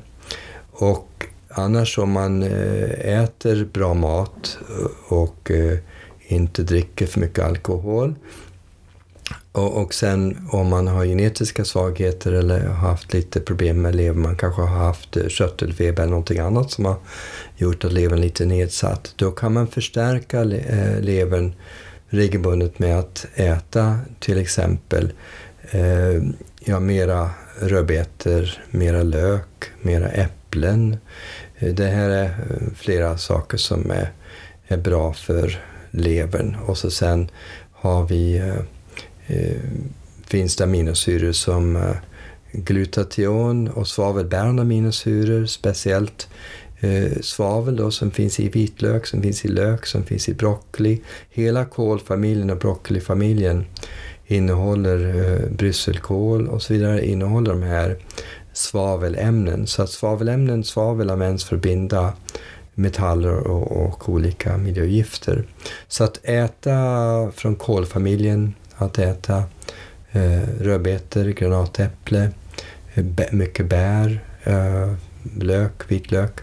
Och annars om man eh, äter bra mat och eh, inte dricker för mycket alkohol och, och sen om man har genetiska svagheter eller har haft lite problem med levern, man kanske har haft körtelfeber köttelfeber eller någonting annat som har gjort att levern är lite nedsatt. Då kan man förstärka levern regelbundet med att äta till exempel eh, ja, mera rödbetor, mera lök, mera äpplen. Det här är eh, flera saker som är, är bra för levern. Och så sen har vi eh, eh finns det aminosyror som eh, glutation och svavelbärande aminosyror, speciellt eh, svavel då, som finns i vitlök, som finns i lök, som finns i broccoli. Hela kålfamiljen och broccolifamiljen innehåller eh, brysselkål och så vidare, innehåller de här svavelämnen. Så att svavelämnen, svavel används för att binda metaller och, och olika miljögifter. Så att äta från kolfamiljen, att äta eh, rödbetor, granatäpple, eh, mycket bär, eh, lök, vitlök.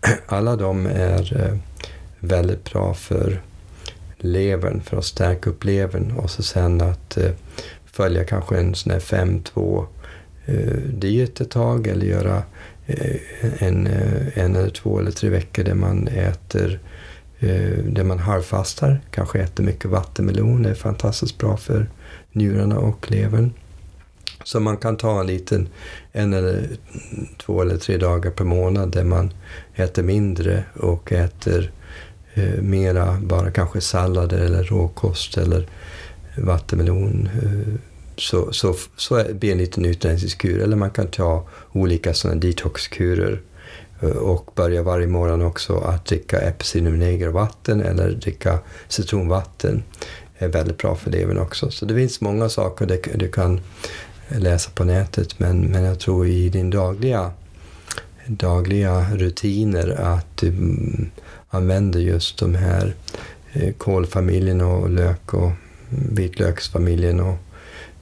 Alla de är eh, väldigt bra för levern, för att stärka upp levern och så sen att eh, följa kanske en sån här 5-2 eh, diet ett tag eller göra eh, en, eh, en eller två eller tre veckor där man äter eh, där man halvfastar, kanske äter mycket vattenmelon, det är fantastiskt bra för njurarna och levern. Så man kan ta en liten, en eller två eller tre dagar per månad där man äter mindre och äter eh, mera bara kanske sallader eller råkost eller vattenmelon. Eh, så, så, så blir det en liten utrensningskur. Eller man kan ta olika sådana detoxkurer eh, och börja varje morgon också att dricka vatten eller dricka citronvatten är väldigt bra för levern också. Så det finns många saker du, du kan läsa på nätet men, men jag tror i din dagliga, dagliga rutiner att du mm, använder just de här eh, kålfamiljen och lök och vitlöksfamiljen och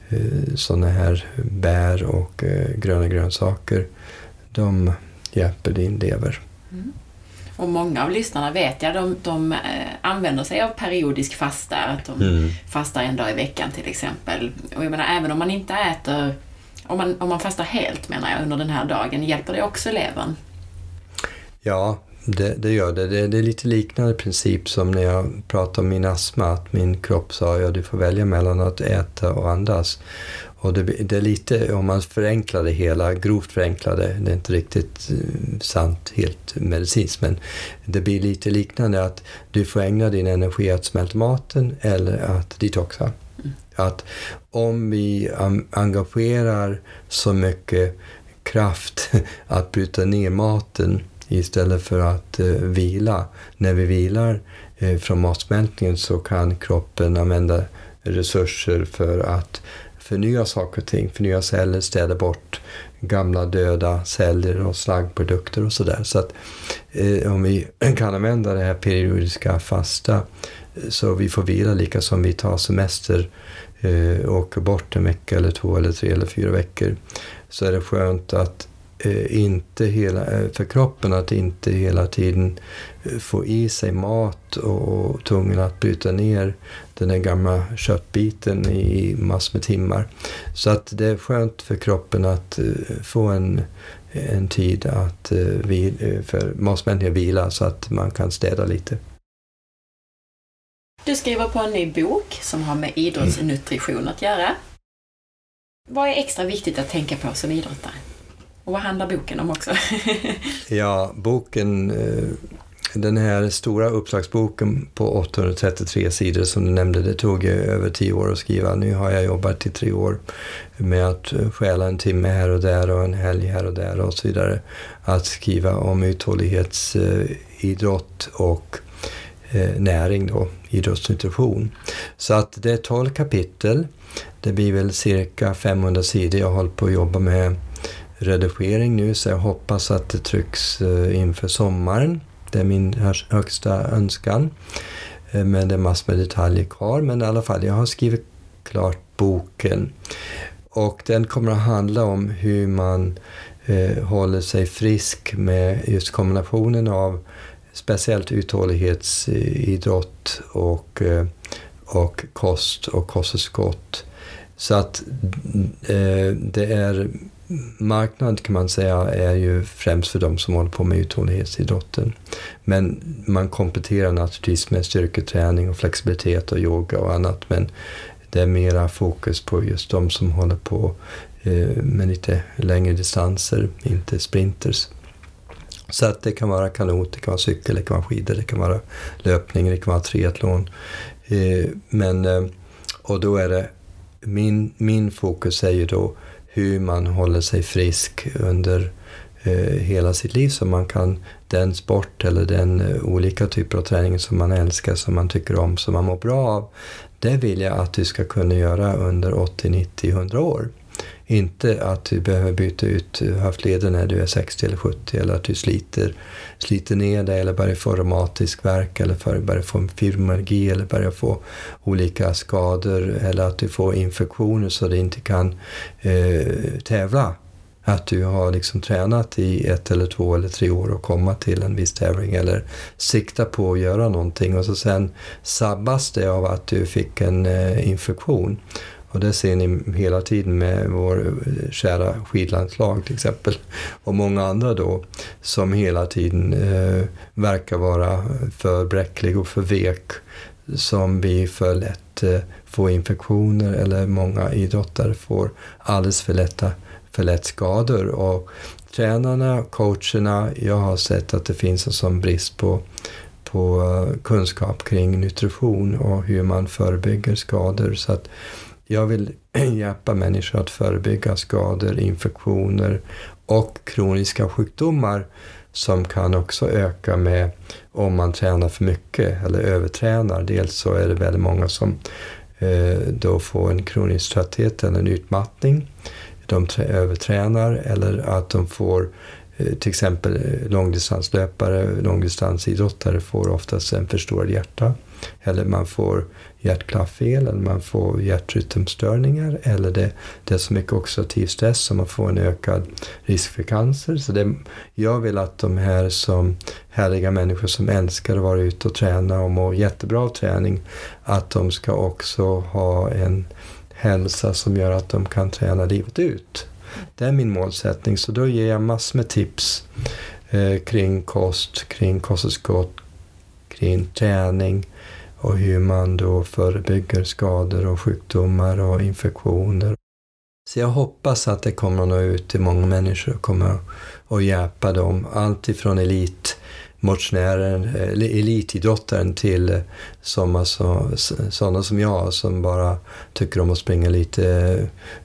eh, sådana här bär och eh, gröna grönsaker. De hjälper din lever. Mm. Och många av lyssnarna vet jag, de, de använder sig av periodisk fasta, att de mm. fastar en dag i veckan till exempel. Och jag menar, även om man inte äter, om man, om man fastar helt menar jag, under den här dagen, hjälper det också levern? Ja, det, det gör det. det. det. är lite liknande princip som när jag pratade om min astma, att min kropp sa ja, du får välja mellan att äta och andas. Och det, det, är lite, om man förenklar det hela, grovt förenklar det, det är inte riktigt eh, sant helt medicinskt, men det blir lite liknande att du får ägna din energi att smälta maten eller att detoxa. Mm. Att om vi engagerar så mycket kraft att bryta ner maten istället för att eh, vila. När vi vilar eh, från matsmältningen så kan kroppen använda resurser för att förnya saker och ting, förnya celler, städa bort gamla döda celler och slaggprodukter och sådär. Så att eh, om vi kan använda det här periodiska fasta så vi får vila lika som vi tar semester eh, åker bort en vecka eller två eller tre eller fyra veckor så är det skönt att Eh, inte hela, eh, för kroppen att inte hela tiden eh, få i sig mat och tungan att bryta ner den där gamla köttbiten i massor med timmar. Så att det är skönt för kroppen att få en, en tid att, för matsmältningen vila så att man kan städa lite. Du skriver på en ny bok som har med idrottsnutrition att göra. Vad är extra viktigt att tänka på som idrottare? Och vad handlar boken om också? ja, boken, eh, den här stora uppslagsboken på 833 sidor som du nämnde, det tog över tio år att skriva. Nu har jag jobbat i tre år med att eh, stjäla en timme här och där och en helg här och där och så vidare. Att skriva om uthållighetsidrott eh, och näring då, idrottsnutrition. Så att det är 12 kapitel. Det blir väl cirka 500 sidor jag har hållit på att jobba med redigering nu så jag hoppas att det trycks eh, inför sommaren. Det är min högsta önskan. Eh, Men det är massor med detaljer kvar. Men i alla fall, jag har skrivit klart boken. Och den kommer att handla om hur man eh, håller sig frisk med just kombinationen av speciellt uthållighetsidrott och, eh, och kost och kosttillskott. Så att mm, eh, det är marknad kan man säga är ju främst för de som håller på med uthållighetsidrotten. Men man kompletterar naturligtvis med styrketräning och flexibilitet och yoga och annat. Men det är mera fokus på just de som håller på eh, med lite längre distanser, inte sprinters. Så att det kan vara kanot, det kan vara cykel, det kan vara skidor, det kan vara löpning, det kan vara triathlon. Eh, men, eh, och då är det, min, min fokus är ju då hur man håller sig frisk under eh, hela sitt liv så man kan den sport eller den eh, olika typer av träning som man älskar, som man tycker om, som man mår bra av. Det vill jag att du ska kunna göra under 80, 90, 100 år. Inte att du behöver byta ut eh, höftleden när du är 60 eller 70 eller att du sliter, sliter ner dig eller börjar få reumatisk värk eller börjar få fibromyalgi eller börjar få olika skador eller att du får infektioner så du inte kan eh, tävla. Att du har liksom tränat i ett eller två eller tre år och komma till en viss tävling eller sikta på att göra någonting och så sen sabbas det av att du fick en eh, infektion och det ser ni hela tiden med vår eh, kära skidlandslag till exempel. Och många andra då som hela tiden eh, verkar vara för bräcklig och för vek. Som blir för lätt eh, får infektioner eller många idrottare får alldeles för, lätta, för lätt skador. Och tränarna, coacherna, jag har sett att det finns en sån brist på på eh, kunskap kring nutrition och hur man förebygger skador. Så att jag vill hjälpa människor att förebygga skador, infektioner och kroniska sjukdomar som kan också öka med om man tränar för mycket eller övertränar. Dels så är det väldigt många som eh, då får en kronisk trötthet eller en utmattning. De övertränar eller att de får Eh, till exempel eh, långdistanslöpare, långdistansidrottare får oftast en förstorad hjärta. Eller man får hjärtklaffel, eller man får hjärtrytmstörningar. Eller det, det är så mycket oxidativ stress så man får en ökad risk för cancer. Så det, jag vill att de här som härliga människor som älskar att vara ute och träna och må jättebra av träning, att de ska också ha en hälsa som gör att de kan träna livet ut. Det är min målsättning. Så då ger jag massor med tips eh, kring kost, kring kosttillskott, kring träning och hur man då förebygger skador och sjukdomar och infektioner. Så jag hoppas att det kommer att nå ut till många människor och kommer att hjälpa dem. Allt ifrån elit motionären, eh, elitidrottaren till eh, som alltså, sådana som jag som bara tycker om att springa lite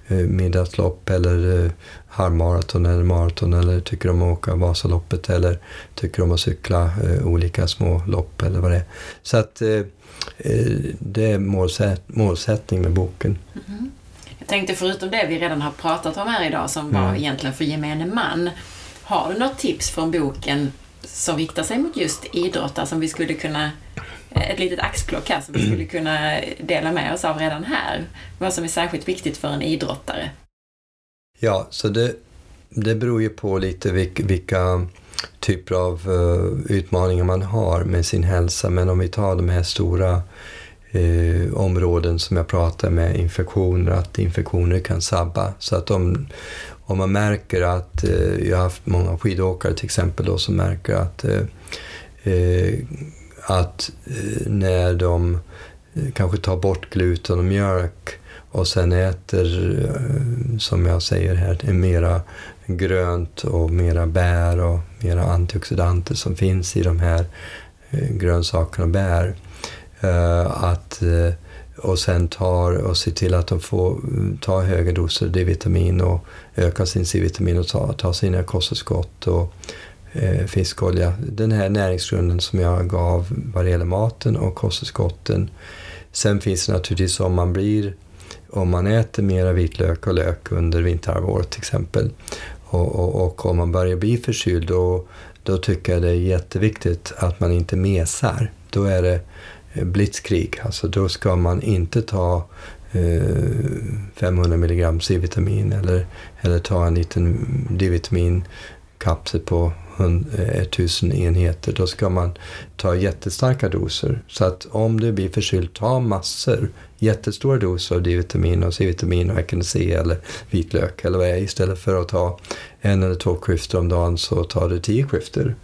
eh, middagslopp eller halvmaraton eller maraton eller tycker om att åka Vasaloppet eller tycker om att cykla olika små lopp eller vad det är. Så att det är målsätt, målsättning med boken. Mm. Jag tänkte förutom det vi redan har pratat om här idag som var mm. egentligen för gemene man. Har du något tips från boken som riktar sig mot just idrottare som vi skulle kunna ett litet axplock här som vi skulle kunna dela med oss av redan här. Vad som är särskilt viktigt för en idrottare. Ja, så det, det beror ju på lite vilka, vilka typer av uh, utmaningar man har med sin hälsa. Men om vi tar de här stora uh, områden som jag pratar med, infektioner, att infektioner kan sabba. Så att om, om man märker att, uh, jag har haft många skidåkare till exempel då, som märker att, att när de kanske tar bort gluten och mjölk och sen äter, som jag säger här, mera grönt och mera bär och mera antioxidanter som finns i de här eh, grönsakerna och bär. Eh, att eh, och sen tar och ser till att de får mm, ta höga doser D-vitamin och öka sin C-vitamin och ta, ta sina kosttillskott och eh, fiskolja. Den här näringsgrunden som jag gav vad det gäller maten och kosttillskotten. Sen finns det naturligtvis om man blir om man äter mera vitlök och lök under vinterhalvåret till exempel och, och, och, om man börjar bli förkyld då, då tycker jag det är jätteviktigt att man inte mesar. Då är det eh, blitzkrig. Alltså då ska man inte ta eh, 500 milligram C-vitamin eller, eller ta en liten D-vitaminkapsel på 1000 eh, enheter. Då ska man ta jättestarka doser. Så att om du blir förkyld, ta massor, jättestora doser av D-vitamin och C-vitamin och vitamin C eller vitlök eller vad det är. Istället för att ta en eller två skifter om dagen så tar du tio skifter.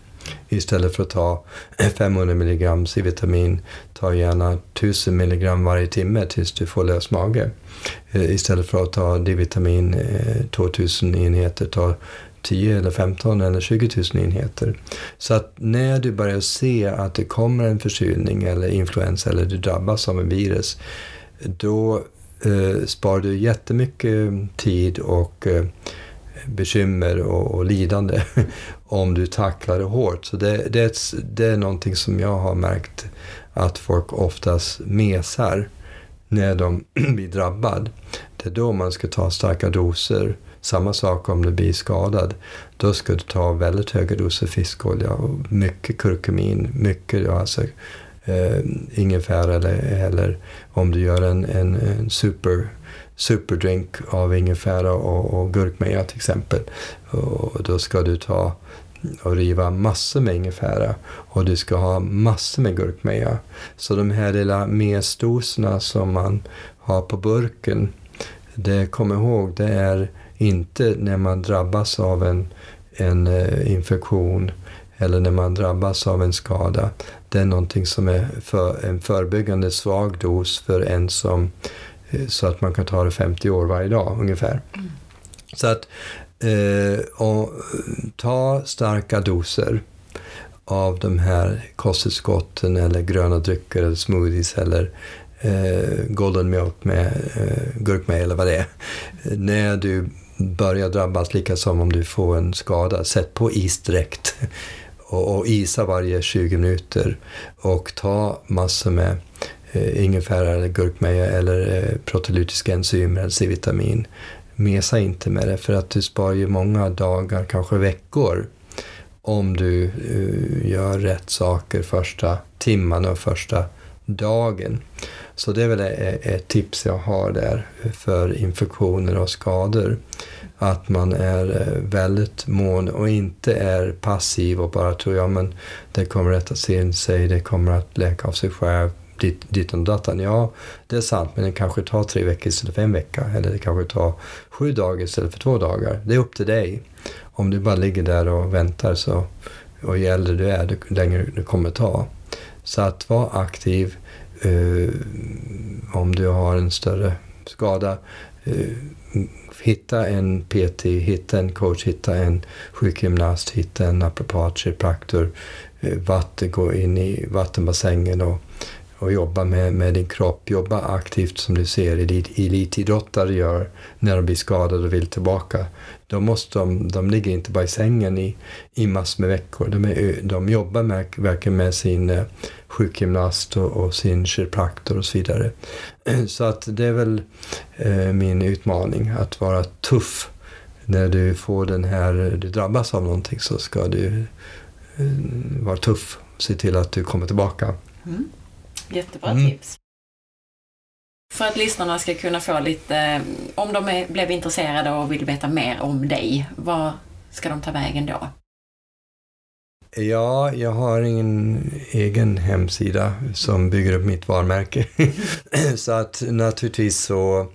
Istället för att ta 500 milligram C-vitamin, ta gärna 1000 milligram varje timme tills du får lös mage. Eh, istället för att ta D-vitamin eh, 2000 enheter, ta 10 eller 15 eller 20 000 enheter. Så att när du börjar se att det kommer en förkylning eller influensa eller du drabbas av en virus, då eh, sparar du jättemycket tid och eh, bekymmer och, och lidande om du tacklar det hårt. Så det, det, det är någonting som jag har märkt att folk oftast mesar när de blir drabbad. Det är då man ska ta starka doser. Samma sak om du blir skadad. Då ska du ta väldigt höga doser fiskolja och mycket kurkumin, mycket alltså, eh, ingefära eller, eller om du gör en, en, en super superdrink av ingefära och, och gurkmeja till exempel. Och då ska du ta och riva massor med ingefära och du ska ha massor med gurkmeja. Så de här lilla mesdoserna som man har på burken det, kom ihåg, det är inte när man drabbas av en, en eh, infektion eller när man drabbas av en skada. Det är någonting som är för, en förebyggande svag dos för en som eh, så att man kan ta det 50 år varje dag ungefär. Mm. Så att eh, ta starka doser av de här kosttillskotten eller gröna drycker eller smoothies eller eh, golden milk med eh, gurkmeja eller vad det är. När du börjar drabbas, lika som om du får en skada, sätt på is direkt. och, och isa varje 20 minuter. Och ta massor med eh, ingefära eller gurkmeja eller eh, proteolytiska enzymer eller C-vitamin. Mesa inte med det för att du sparar ju många dagar, kanske veckor om du eh, gör rätt saker första timmarna och första dagen. Så det är väl ett tips jag har där för infektioner och skador. Att man är eh, väldigt mån och inte är passiv och bara tror ja men det kommer att rätta in sig, det kommer att läka av sig själv, dit, dit och datan. Ja, det är sant, men det kanske tar tre veckor istället för en vecka. Eller det kanske tar sju dagar istället för två dagar. Det är upp till dig. Om du bara ligger där och väntar så, och ju äldre du är, ju längre det kommer ta. Så att vara aktiv, eh, om du har en större skada, Eh, hitta en PT, hitta en coach, hitta en sjukgymnast, hitta en apropat, kiropraktor, Eh, vatten, gå in i vattenbassängen och och jobba med, med din kropp, jobba aktivt som du ser elit, elitidrottare gör när de blir skadade och vill tillbaka. Då måste de, de ligger inte bara i sängen i, i massor med veckor. De, är, de jobbar med, verkligen med sin eh, sjukgymnast och, och sin kiropraktor och så vidare. Så att det är väl eh, min utmaning, att vara tuff. När du får den här, du drabbas av någonting så ska du eh, vara tuff. Se till att du kommer tillbaka. Mm. Jättebra mm. tips. För att lyssnarna ska kunna få lite, eh, om de är, blev intresserade och vill veta mer om dig, vad ska de ta vägen då? Ja, jag har ingen egen hemsida som bygger upp mitt varumärke. så att naturligtvis så,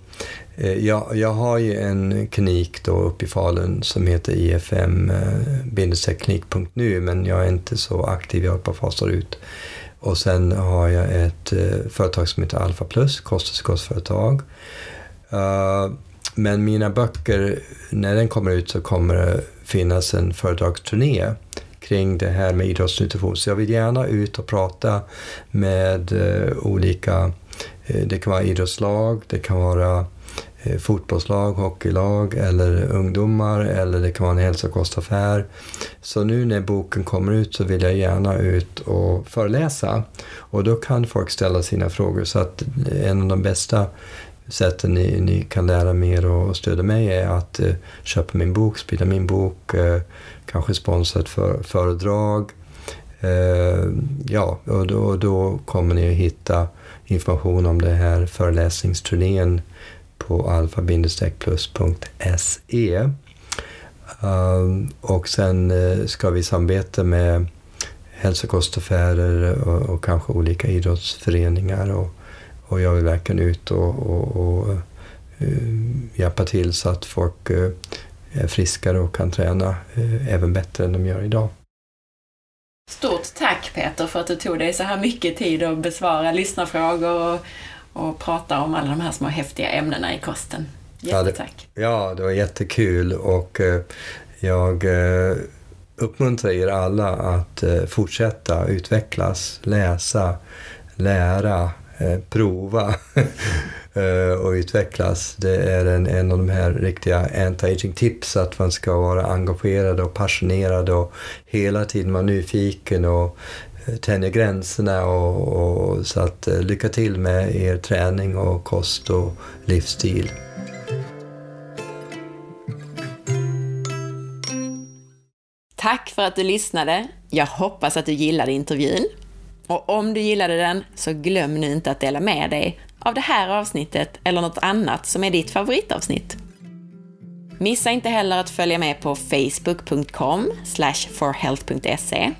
eh, jag, jag har ju en klinik då uppe i Falun som heter ifm-klinik.nu eh, men jag är inte så aktiv, jag bara fasar ut. Och sen har jag ett eh, företag som heter Alpha Plus, kosttillskottsföretag. Uh, eh, men mina böcker, när den kommer ut så kommer det finnas en företagsturné kring det här med idrottsnutrition. Så jag vill gärna ut och prata med uh, olika, uh, det kan vara idrottslag, det kan vara Eh, fotbollslag, hockeylag eller ungdomar eller det kan vara en hälsokostaffär. Så nu när boken kommer ut så vill jag gärna ut och föreläsa och då kan folk ställa sina frågor så att en av de bästa sätten ni, ni kan lära mer och stödja mig är att eh, köpa min bok, sprida min bok, eh, kanske sponsra ett för, föredrag. Eh, ja, och då, då kommer ni att hitta information om den här föreläsningsturnén på alfa-plus.se. Ehm, och sen eh, ska vi samarbeta med hälsokostaffärer och, och kanske olika idrottsföreningar. Och, och jag vill verkligen ut och, och, och eh, hjälpa till så att folk eh, är friskare och kan träna även bättre än de gör idag. Stort tack Peter för att du tog dig så här mycket tid att besvara lyssnarfrågor och och prata om alla de här små häftiga ämnena i kosten. Jättetack! Ja, det, ja, det var jättekul och eh, jag eh, uppmuntrar er alla att eh, fortsätta utvecklas, läsa, lära, prova och utvecklas. Det är en, en av de här riktiga anti-aging tips att man ska vara engagerad och passionerad och hela tiden vara nyfiken och Eh, tänjer gränserna och, och, så att eh, lycka till med er träning och kost och livsstil. Tack för att du lyssnade. Jag hoppas att du gillade intervjun. Och om du gillade den, så glöm nu inte att dela med dig av det här avsnittet eller något annat som är ditt favoritavsnitt. Missa inte heller att följa med på facebook.com forhealth.se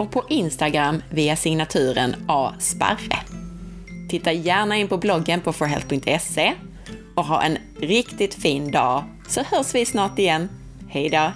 och på Instagram via signaturen asparre. Titta gärna in på bloggen på forhealth.se och ha en riktigt fin dag så hörs vi snart igen. Hejdå!